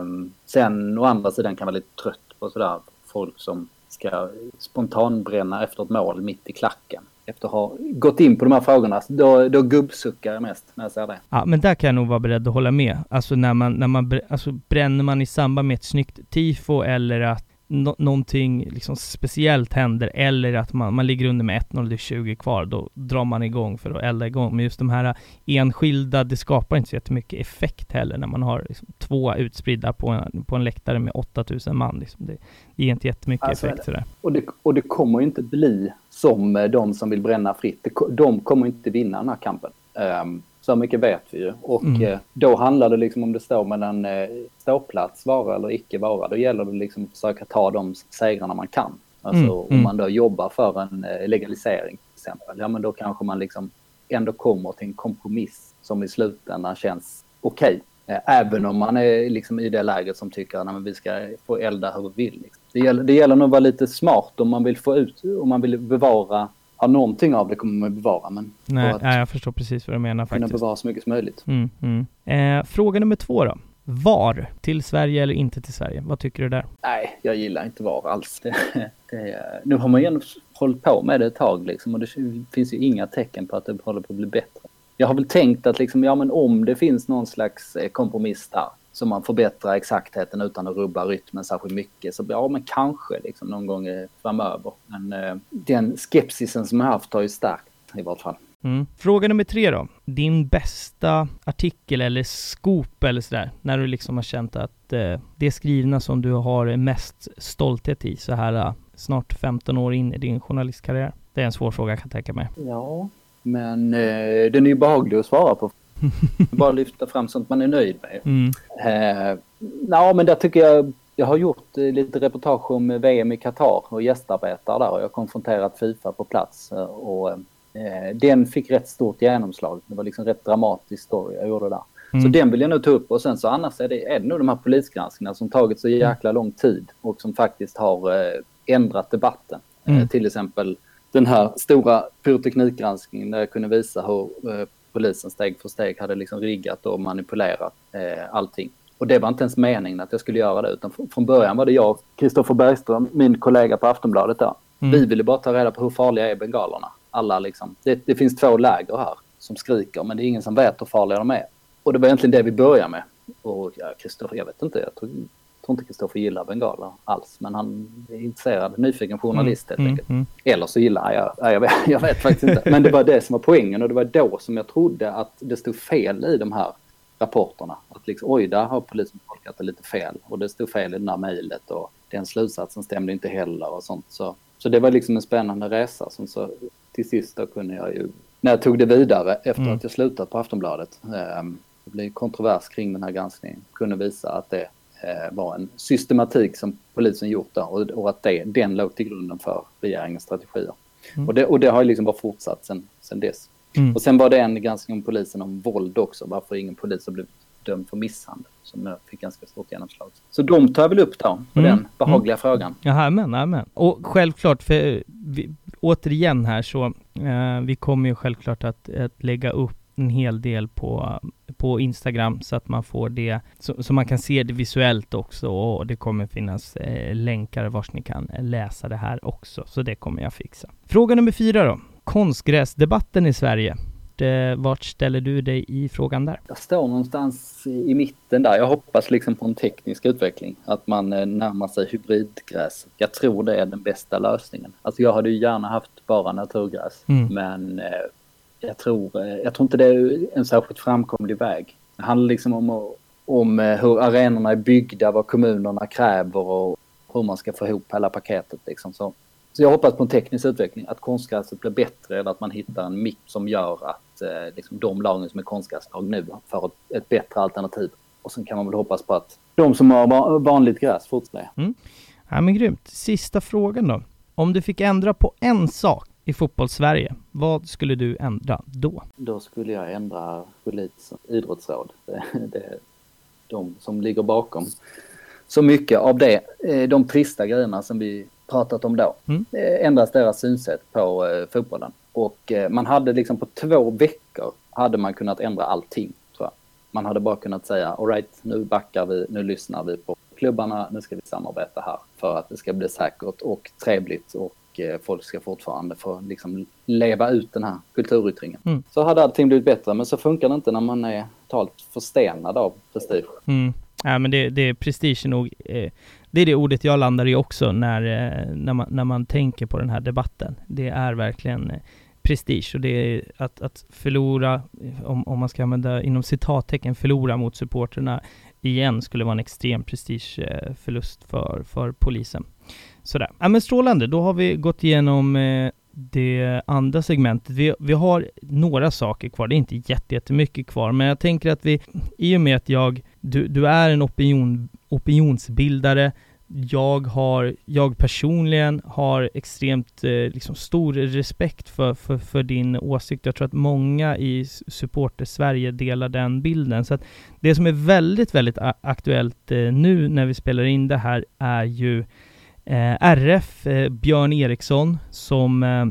Um, sen å andra sidan kan jag vara lite trött på sådär folk som ska spontanbränna efter ett mål mitt i klacken. Efter att ha gått in på de här frågorna, då, då gubbsuckar jag mest när jag ser det. Ja, men där kan jag nog vara beredd att hålla med. Alltså när man, när man, alltså bränner man i samband med ett snyggt tifo eller att no någonting liksom speciellt händer eller att man, man ligger under med 1-0 det är 20 kvar, då drar man igång för att elda igång. Men just de här enskilda, det skapar inte så jättemycket effekt heller när man har liksom två utspridda på en, på en läktare med 8000 man. Liksom. Det, det ger inte jättemycket alltså, effekt sådär. Och det, och det kommer inte bli som eh, de som vill bränna fritt. De kommer inte vinna den här kampen. Um, så mycket vet vi ju. Och mm. eh, då handlar det liksom om det står mellan eh, ståplats, vara eller icke vara. Då gäller det liksom att försöka ta de segrarna man kan. Alltså mm. om mm. man då jobbar för en eh, legalisering till exempel, ja men då kanske man liksom ändå kommer till en kompromiss som i slutändan känns okej. Okay. Även om man är liksom i det läget som tycker att vi ska få elda hur vi vill. Liksom. Det, gäller, det gäller nog att vara lite smart om man vill få ut, om man vill bevara Ja, någonting av det kommer man bevara, men... Nej, nej, jag förstår precis vad du menar faktiskt. Kunna bevara så mycket som möjligt. Mm, mm. Eh, fråga nummer två då. VAR, till Sverige eller inte till Sverige? Vad tycker du där? Nej, jag gillar inte VAR alls. Det, det, nu har man ju hållit på med det ett tag liksom och det finns ju inga tecken på att det håller på att bli bättre. Jag har väl tänkt att liksom, ja men om det finns någon slags eh, kompromiss där så man förbättrar exaktheten utan att rubba rytmen särskilt mycket. Så ja, men kanske liksom någon gång framöver. Men eh, den skepsisen som jag haft har ju stärkt i vart fall. Mm. Fråga nummer tre då. Din bästa artikel eller scoop eller sådär, när du liksom har känt att eh, det skrivna som du har mest stolthet i så här uh, snart 15 år in i din journalistkarriär? Det är en svår fråga kan jag tänka mig. Ja, men eh, den är ju behaglig att svara på Bara lyfta fram sånt man är nöjd med. Mm. Eh, ja, men där tycker jag, jag har gjort eh, lite reportage om VM i Qatar och gästarbetar där och jag har konfronterat Fifa på plats. Eh, och, eh, den fick rätt stort genomslag. Det var liksom rätt dramatisk story jag gjorde där. Mm. Så den vill jag nog ta upp och sen så annars är det, är det nog de här polisgranskningarna som tagit så jäkla lång tid och som faktiskt har eh, ändrat debatten. Eh, mm. till exempel den här stora pyroteknikgranskningen där jag kunde visa hur polisen steg för steg hade liksom riggat och manipulerat eh, allting. Och det var inte ens meningen att jag skulle göra det, utan från början var det jag, Kristoffer Bergström, min kollega på Aftonbladet där. Mm. Vi ville bara ta reda på hur farliga är bengalerna. Alla liksom, det, det finns två läger här som skriker, men det är ingen som vet hur farliga de är. Och det var egentligen det vi började med. Och ja, Kristoffer, jag vet inte, jag tror, tror inte Kristoffer gillar bengaler alls, men han är intresserad, nyfiken journalist mm, helt enkelt. Mm, mm. Eller så gillar jag, ja, jag, vet, jag vet faktiskt inte. Men det var det som var poängen och det var då som jag trodde att det stod fel i de här rapporterna. Att liksom, oj, där har polisen tolkat det lite fel och det stod fel i det där mejlet och den slutsatsen stämde inte heller och sånt. Så, så det var liksom en spännande resa som så till sist då kunde jag ju, när jag tog det vidare efter mm. att jag slutat på Aftonbladet, eh, det blev kontrovers kring den här granskningen, kunde visa att det var en systematik som polisen gjort där och, och att det, den låg till grunden för regeringens strategier. Mm. Och, det, och det har liksom bara fortsatt sen, sen dess. Mm. Och sen var det en granskning om polisen om våld också, varför ingen polis har blivit dömd för misshandel, som fick ganska stort genomslag. Så de tar jag väl upp då, på mm. den behagliga mm. frågan. Ja, men, amen. Och självklart, för vi, återigen här så, eh, vi kommer ju självklart att, att lägga upp en hel del på, på Instagram så att man får det, så, så man kan se det visuellt också och det kommer finnas eh, länkar vars ni kan läsa det här också, så det kommer jag fixa. Fråga nummer fyra då. Konstgräsdebatten i Sverige. vart, ställer du dig i frågan där? Jag står någonstans i mitten där. Jag hoppas liksom på en teknisk utveckling. Att man eh, närmar sig hybridgräs. Jag tror det är den bästa lösningen. Alltså jag hade ju gärna haft bara naturgräs. Mm. Men eh, jag, tror, eh, jag tror inte det är en särskilt framkomlig väg. Det handlar liksom om, om eh, hur arenorna är byggda, vad kommunerna kräver och hur man ska få ihop hela paketet. Liksom. Så så jag hoppas på en teknisk utveckling, att konstgräset blir bättre eller att man hittar en mix som gör att eh, liksom de lagen som är konstgräslag nu får ett, ett, bättre alternativ. Och sen kan man väl hoppas på att de som har vanligt gräs fortsätter. Mm. Ja men grymt. Sista frågan då. Om du fick ändra på en sak i fotbollssverige, vad skulle du ändra då? Då skulle jag ändra polis idrottsråd. Det, det är de som ligger bakom så mycket av det, eh, de trista grejerna som vi pratat om då. Mm. Eh, ändras deras synsätt på eh, fotbollen. Och man hade liksom på två veckor hade man kunnat ändra allting. Tror jag. Man hade bara kunnat säga alright, nu backar vi, nu lyssnar vi på klubbarna, nu ska vi samarbeta här för att det ska bli säkert och trevligt och eh, folk ska fortfarande få liksom leva ut den här kulturyttringen. Mm. Så hade allting blivit bättre, men så funkar det inte när man är totalt förstenad av prestige. Mm. Ja, men det, det är prestige nog. Eh, det är det ordet jag landar i också när, eh, när, man, när man tänker på den här debatten. Det är verkligen eh, prestige och det är att, att förlora, om, om man ska använda inom citattecken, förlora mot supporterna igen skulle vara en extrem prestigeförlust för, för polisen. Sådär. Ja men strålande, då har vi gått igenom eh, det andra segmentet. Vi, vi har några saker kvar, det är inte jättemycket kvar, men jag tänker att vi, i och med att jag, du, du är en opinion, opinionsbildare, jag har, jag personligen har extremt eh, liksom stor respekt för, för, för, din åsikt. Jag tror att många i supporter-Sverige delar den bilden. Så att det som är väldigt, väldigt aktuellt eh, nu när vi spelar in det här är ju Eh, Eh, RF, eh, Björn Eriksson, som eh,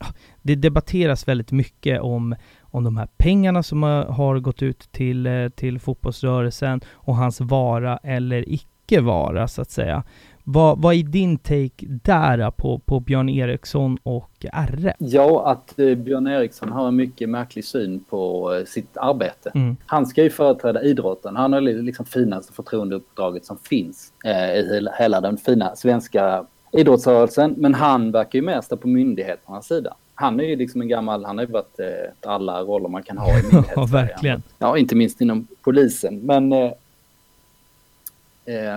ah, det debatteras väldigt mycket om, om de här pengarna som har, har gått ut till, eh, till fotbollsrörelsen och hans vara eller icke vara, så att säga. Vad, vad är din take där på, på Björn Eriksson och RF? Ja, att eh, Björn Eriksson har en mycket märklig syn på eh, sitt arbete. Mm. Han ska ju företräda idrotten. Han har liksom finaste förtroendeuppdraget som finns eh, i hela den fina svenska idrottsrörelsen. Men han verkar ju mer stå på myndigheternas sida. Han är ju liksom en gammal, han har ju varit eh, alla roller man kan ha i myndigheten. ja, verkligen. Ja, inte minst inom polisen. Men eh, Eh,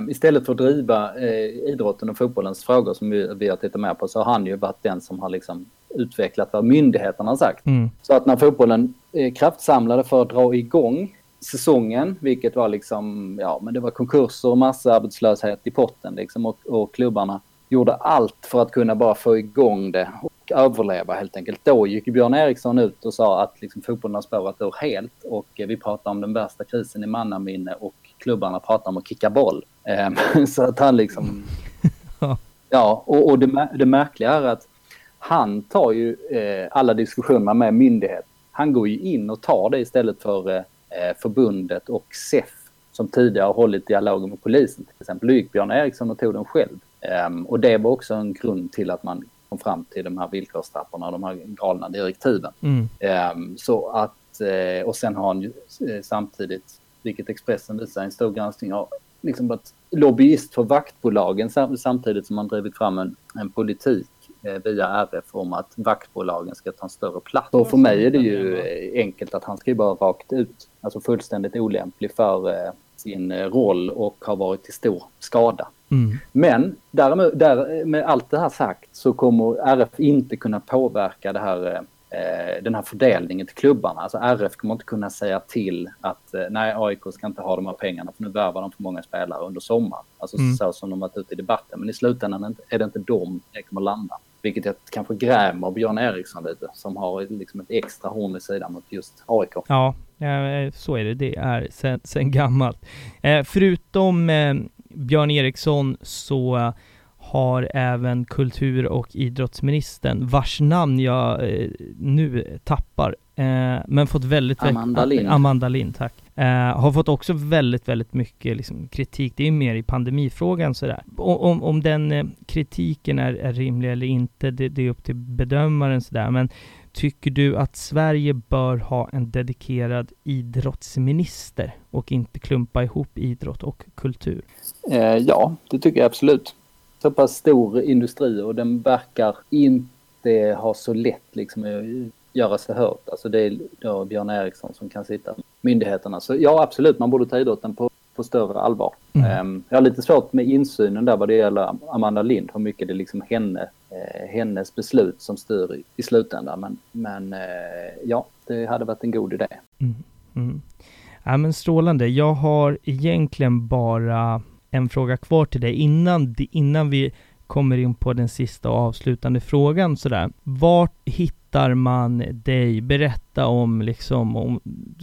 istället för att driva eh, idrotten och fotbollens frågor som vi, vi har tittat mer på så har han ju varit den som har liksom utvecklat vad myndigheterna har sagt. Mm. Så att när fotbollen eh, kraftsamlade för att dra igång säsongen, vilket var liksom, ja men det var konkurser och massarbetslöshet i potten liksom och, och klubbarna gjorde allt för att kunna bara få igång det och överleva helt enkelt. Då gick Björn Eriksson ut och sa att liksom fotbollen har spårat ur helt och vi pratar om den värsta krisen i mannaminne och klubbarna pratar om att kicka boll. Ehm, så att han liksom... Ja, och, och det, det märkliga är att han tar ju eh, alla diskussioner med myndighet. Han går ju in och tar det istället för eh, förbundet och SEF som tidigare har hållit dialogen med polisen. Till exempel gick Björn Eriksson och tog den själv. Um, och det var också en grund till att man kom fram till de här villkorstrapporna, de här galna direktiven. Mm. Um, så att, och sen har han ju samtidigt vilket Expressen visar i en stor granskning, har liksom varit lobbyist för vaktbolagen samtidigt som man drivit fram en, en politik eh, via RF om att vaktbolagen ska ta en större plats. Och för mig är det ju enkelt att han ska ju bara rakt ut, alltså fullständigt olämplig för eh, sin roll och har varit till stor skada. Mm. Men därmed, där, med allt det här sagt så kommer RF inte kunna påverka det här eh, Eh, den här fördelningen till klubbarna. Alltså RF kommer inte kunna säga till att eh, nej, AIK ska inte ha de här pengarna för nu värvar de för många spelare under sommaren. Alltså mm. så som de varit ute i debatten. Men i slutändan är det inte de det kommer landa. Vilket jag kanske grämer Björn Eriksson lite, som har liksom ett extra horn i sidan mot just AIK. Ja, så är det. Det är sen, sen gammalt. Eh, förutom eh, Björn Eriksson så har även kultur och idrottsministern, vars namn jag eh, nu tappar, eh, men fått väldigt... Amanda Lind. Amanda Lind, tack. Eh, har fått också väldigt, väldigt mycket liksom, kritik. Det är mer i pandemifrågan sådär. Om, om den eh, kritiken är, är rimlig eller inte, det, det, är upp till bedömaren sådär. Men tycker du att Sverige bör ha en dedikerad idrottsminister och inte klumpa ihop idrott och kultur? Eh, ja, det tycker jag absolut. Så pass stor industri och den verkar inte ha så lätt liksom att göra sig hört. Alltså det är då Björn Eriksson som kan sitta myndigheterna. Så ja, absolut, man borde ta idrotten på på större allvar. Mm. Ehm, jag har lite svårt med insynen där vad det gäller Amanda Lind, hur mycket det är liksom henne, eh, hennes beslut som styr i, i slutändan. Men, men eh, ja, det hade varit en god idé. Mm. Mm. Ja, men strålande. Jag har egentligen bara en fråga kvar till dig innan, innan vi kommer in på den sista och avslutande frågan sådär. Vart hittar man dig? Berätta om liksom, om,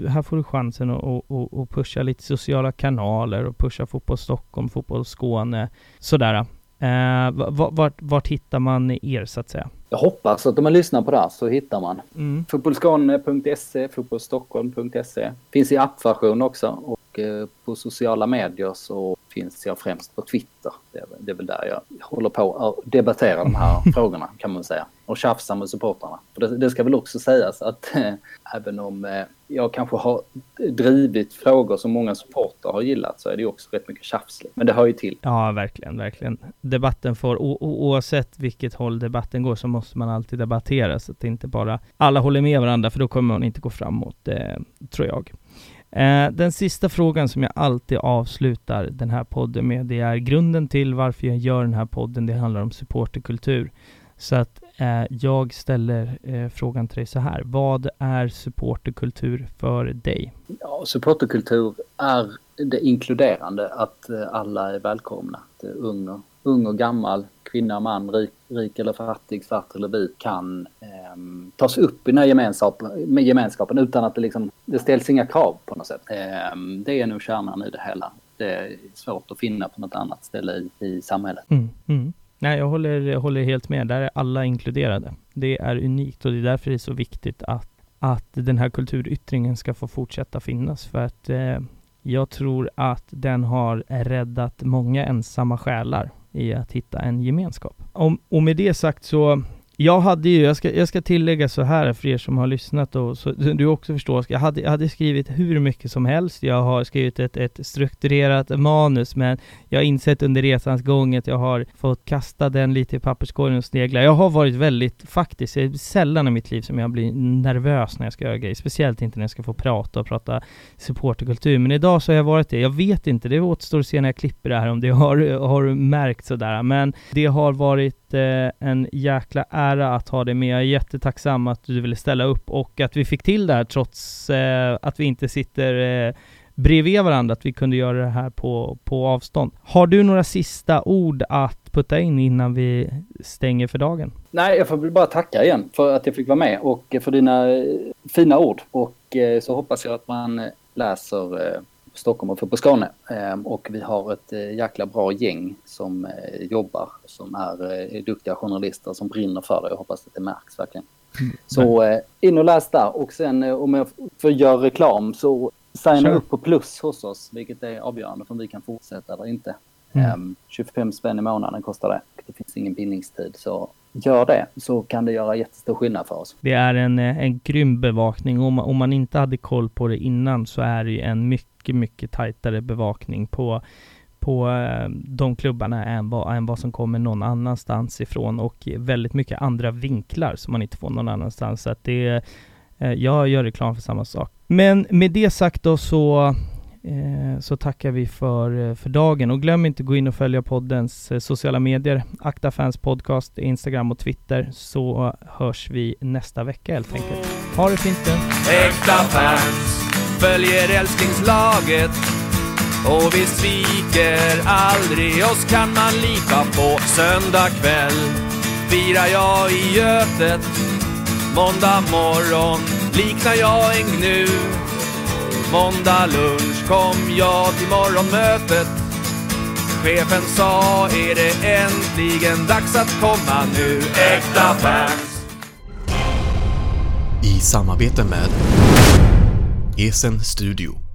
här får du chansen att, att, att pusha lite sociala kanaler och pusha Fotboll Stockholm, Fotboll Skåne, sådär. Eh, vart, vart hittar man er så att säga? Jag hoppas att om man lyssnar på det här så hittar man mm. fotbollskåne.se, fotbollsstockholm.se. Finns i appversion också och eh, på sociala medier så finns jag främst på Twitter. Det är, väl där jag håller på att debattera de här frågorna kan man säga. Och tjafsa med supportrarna. Det, ska väl också sägas att äh, även om äh, jag kanske har drivit frågor som många supportrar har gillat så är det också rätt mycket tjafs. Men det hör ju till. Ja, verkligen, verkligen. Debatten får, oavsett vilket håll debatten går så måste man alltid debattera så att det inte bara alla håller med varandra för då kommer man inte gå framåt, eh, tror jag. Eh, den sista frågan som jag alltid avslutar den här podden med, det är grunden till varför jag gör den här podden. Det handlar om supporterkultur. Så att eh, jag ställer eh, frågan till dig så här. Vad är supporterkultur för dig? Ja, supporterkultur är det inkluderande, att eh, alla är välkomna. Att eh, ung, ung och gammal, kvinna, man, rik, rik eller fattig, svart eller vit kan eh, tas upp i den här gemenskapen, gemenskapen utan att det, liksom, det ställs inga krav på något sätt. Eh, det är nog kärnan i det hela. Det är svårt att finna på något annat ställe i, i samhället. Mm, mm. Nej, jag håller, jag håller helt med. Där är alla inkluderade. Det är unikt och det är därför det är så viktigt att, att den här kulturyttringen ska få fortsätta finnas. För att eh, jag tror att den har räddat många ensamma själar i att hitta en gemenskap. Om, och med det sagt så jag hade ju, jag ska, jag ska tillägga så här för er som har lyssnat och så du också förstår, jag hade, jag hade skrivit hur mycket som helst, jag har skrivit ett, ett strukturerat manus men jag har insett under resans gång att jag har fått kasta den lite i papperskorgen och snegla. Jag har varit väldigt, faktiskt, det är sällan i mitt liv som jag blir nervös när jag ska göra grejer, speciellt inte när jag ska få prata och prata supporterkultur, men idag så har jag varit det. Jag vet inte, det återstår att se när jag klipper det här om det har, har märkt sådär, men det har varit eh, en jäkla ära att ha dig med. Jag är jättetacksam att du ville ställa upp och att vi fick till det här trots eh, att vi inte sitter eh, bredvid varandra, att vi kunde göra det här på, på avstånd. Har du några sista ord att putta in innan vi stänger för dagen? Nej, jag får väl bara tacka igen för att jag fick vara med och för dina eh, fina ord. Och eh, så hoppas jag att man eh, läser eh, Stockholm och på Skåne. Ehm, och vi har ett eh, jäkla bra gäng som eh, jobbar, som är eh, duktiga journalister som brinner för det. Jag hoppas att det märks verkligen. Mm. Så in och läs där och sen om jag får göra reklam så signa sure. upp på plus hos oss, vilket är avgörande för om vi kan fortsätta eller inte. Mm. 25 ehm, spänn i månaden kostar det. Det finns ingen bindningstid så gör det så kan det göra jättestor skillnad för oss. Det är en, en grym bevakning. Om, om man inte hade koll på det innan så är det ju en mycket mycket, mycket tajtare bevakning på på eh, de klubbarna än vad, än vad som kommer någon annanstans ifrån och väldigt mycket andra vinklar som man inte får någon annanstans. Så att det, eh, jag gör reklam för samma sak. Men med det sagt då så eh, så tackar vi för, för dagen och glöm inte att gå in och följa poddens sociala medier, Akta Fans Podcast, Instagram och Twitter, så hörs vi nästa vecka helt enkelt. Ha det fint nu! Äkta fans följer älsklingslaget och vi sviker aldrig, oss kan man lita på. Söndag kväll firar jag i Götet. Måndag morgon liknar jag en gnu. Måndag lunch kom jag till morgonmötet. Chefen sa, är det äntligen dags att komma nu? Äkta fans. I samarbete med Esen Studio.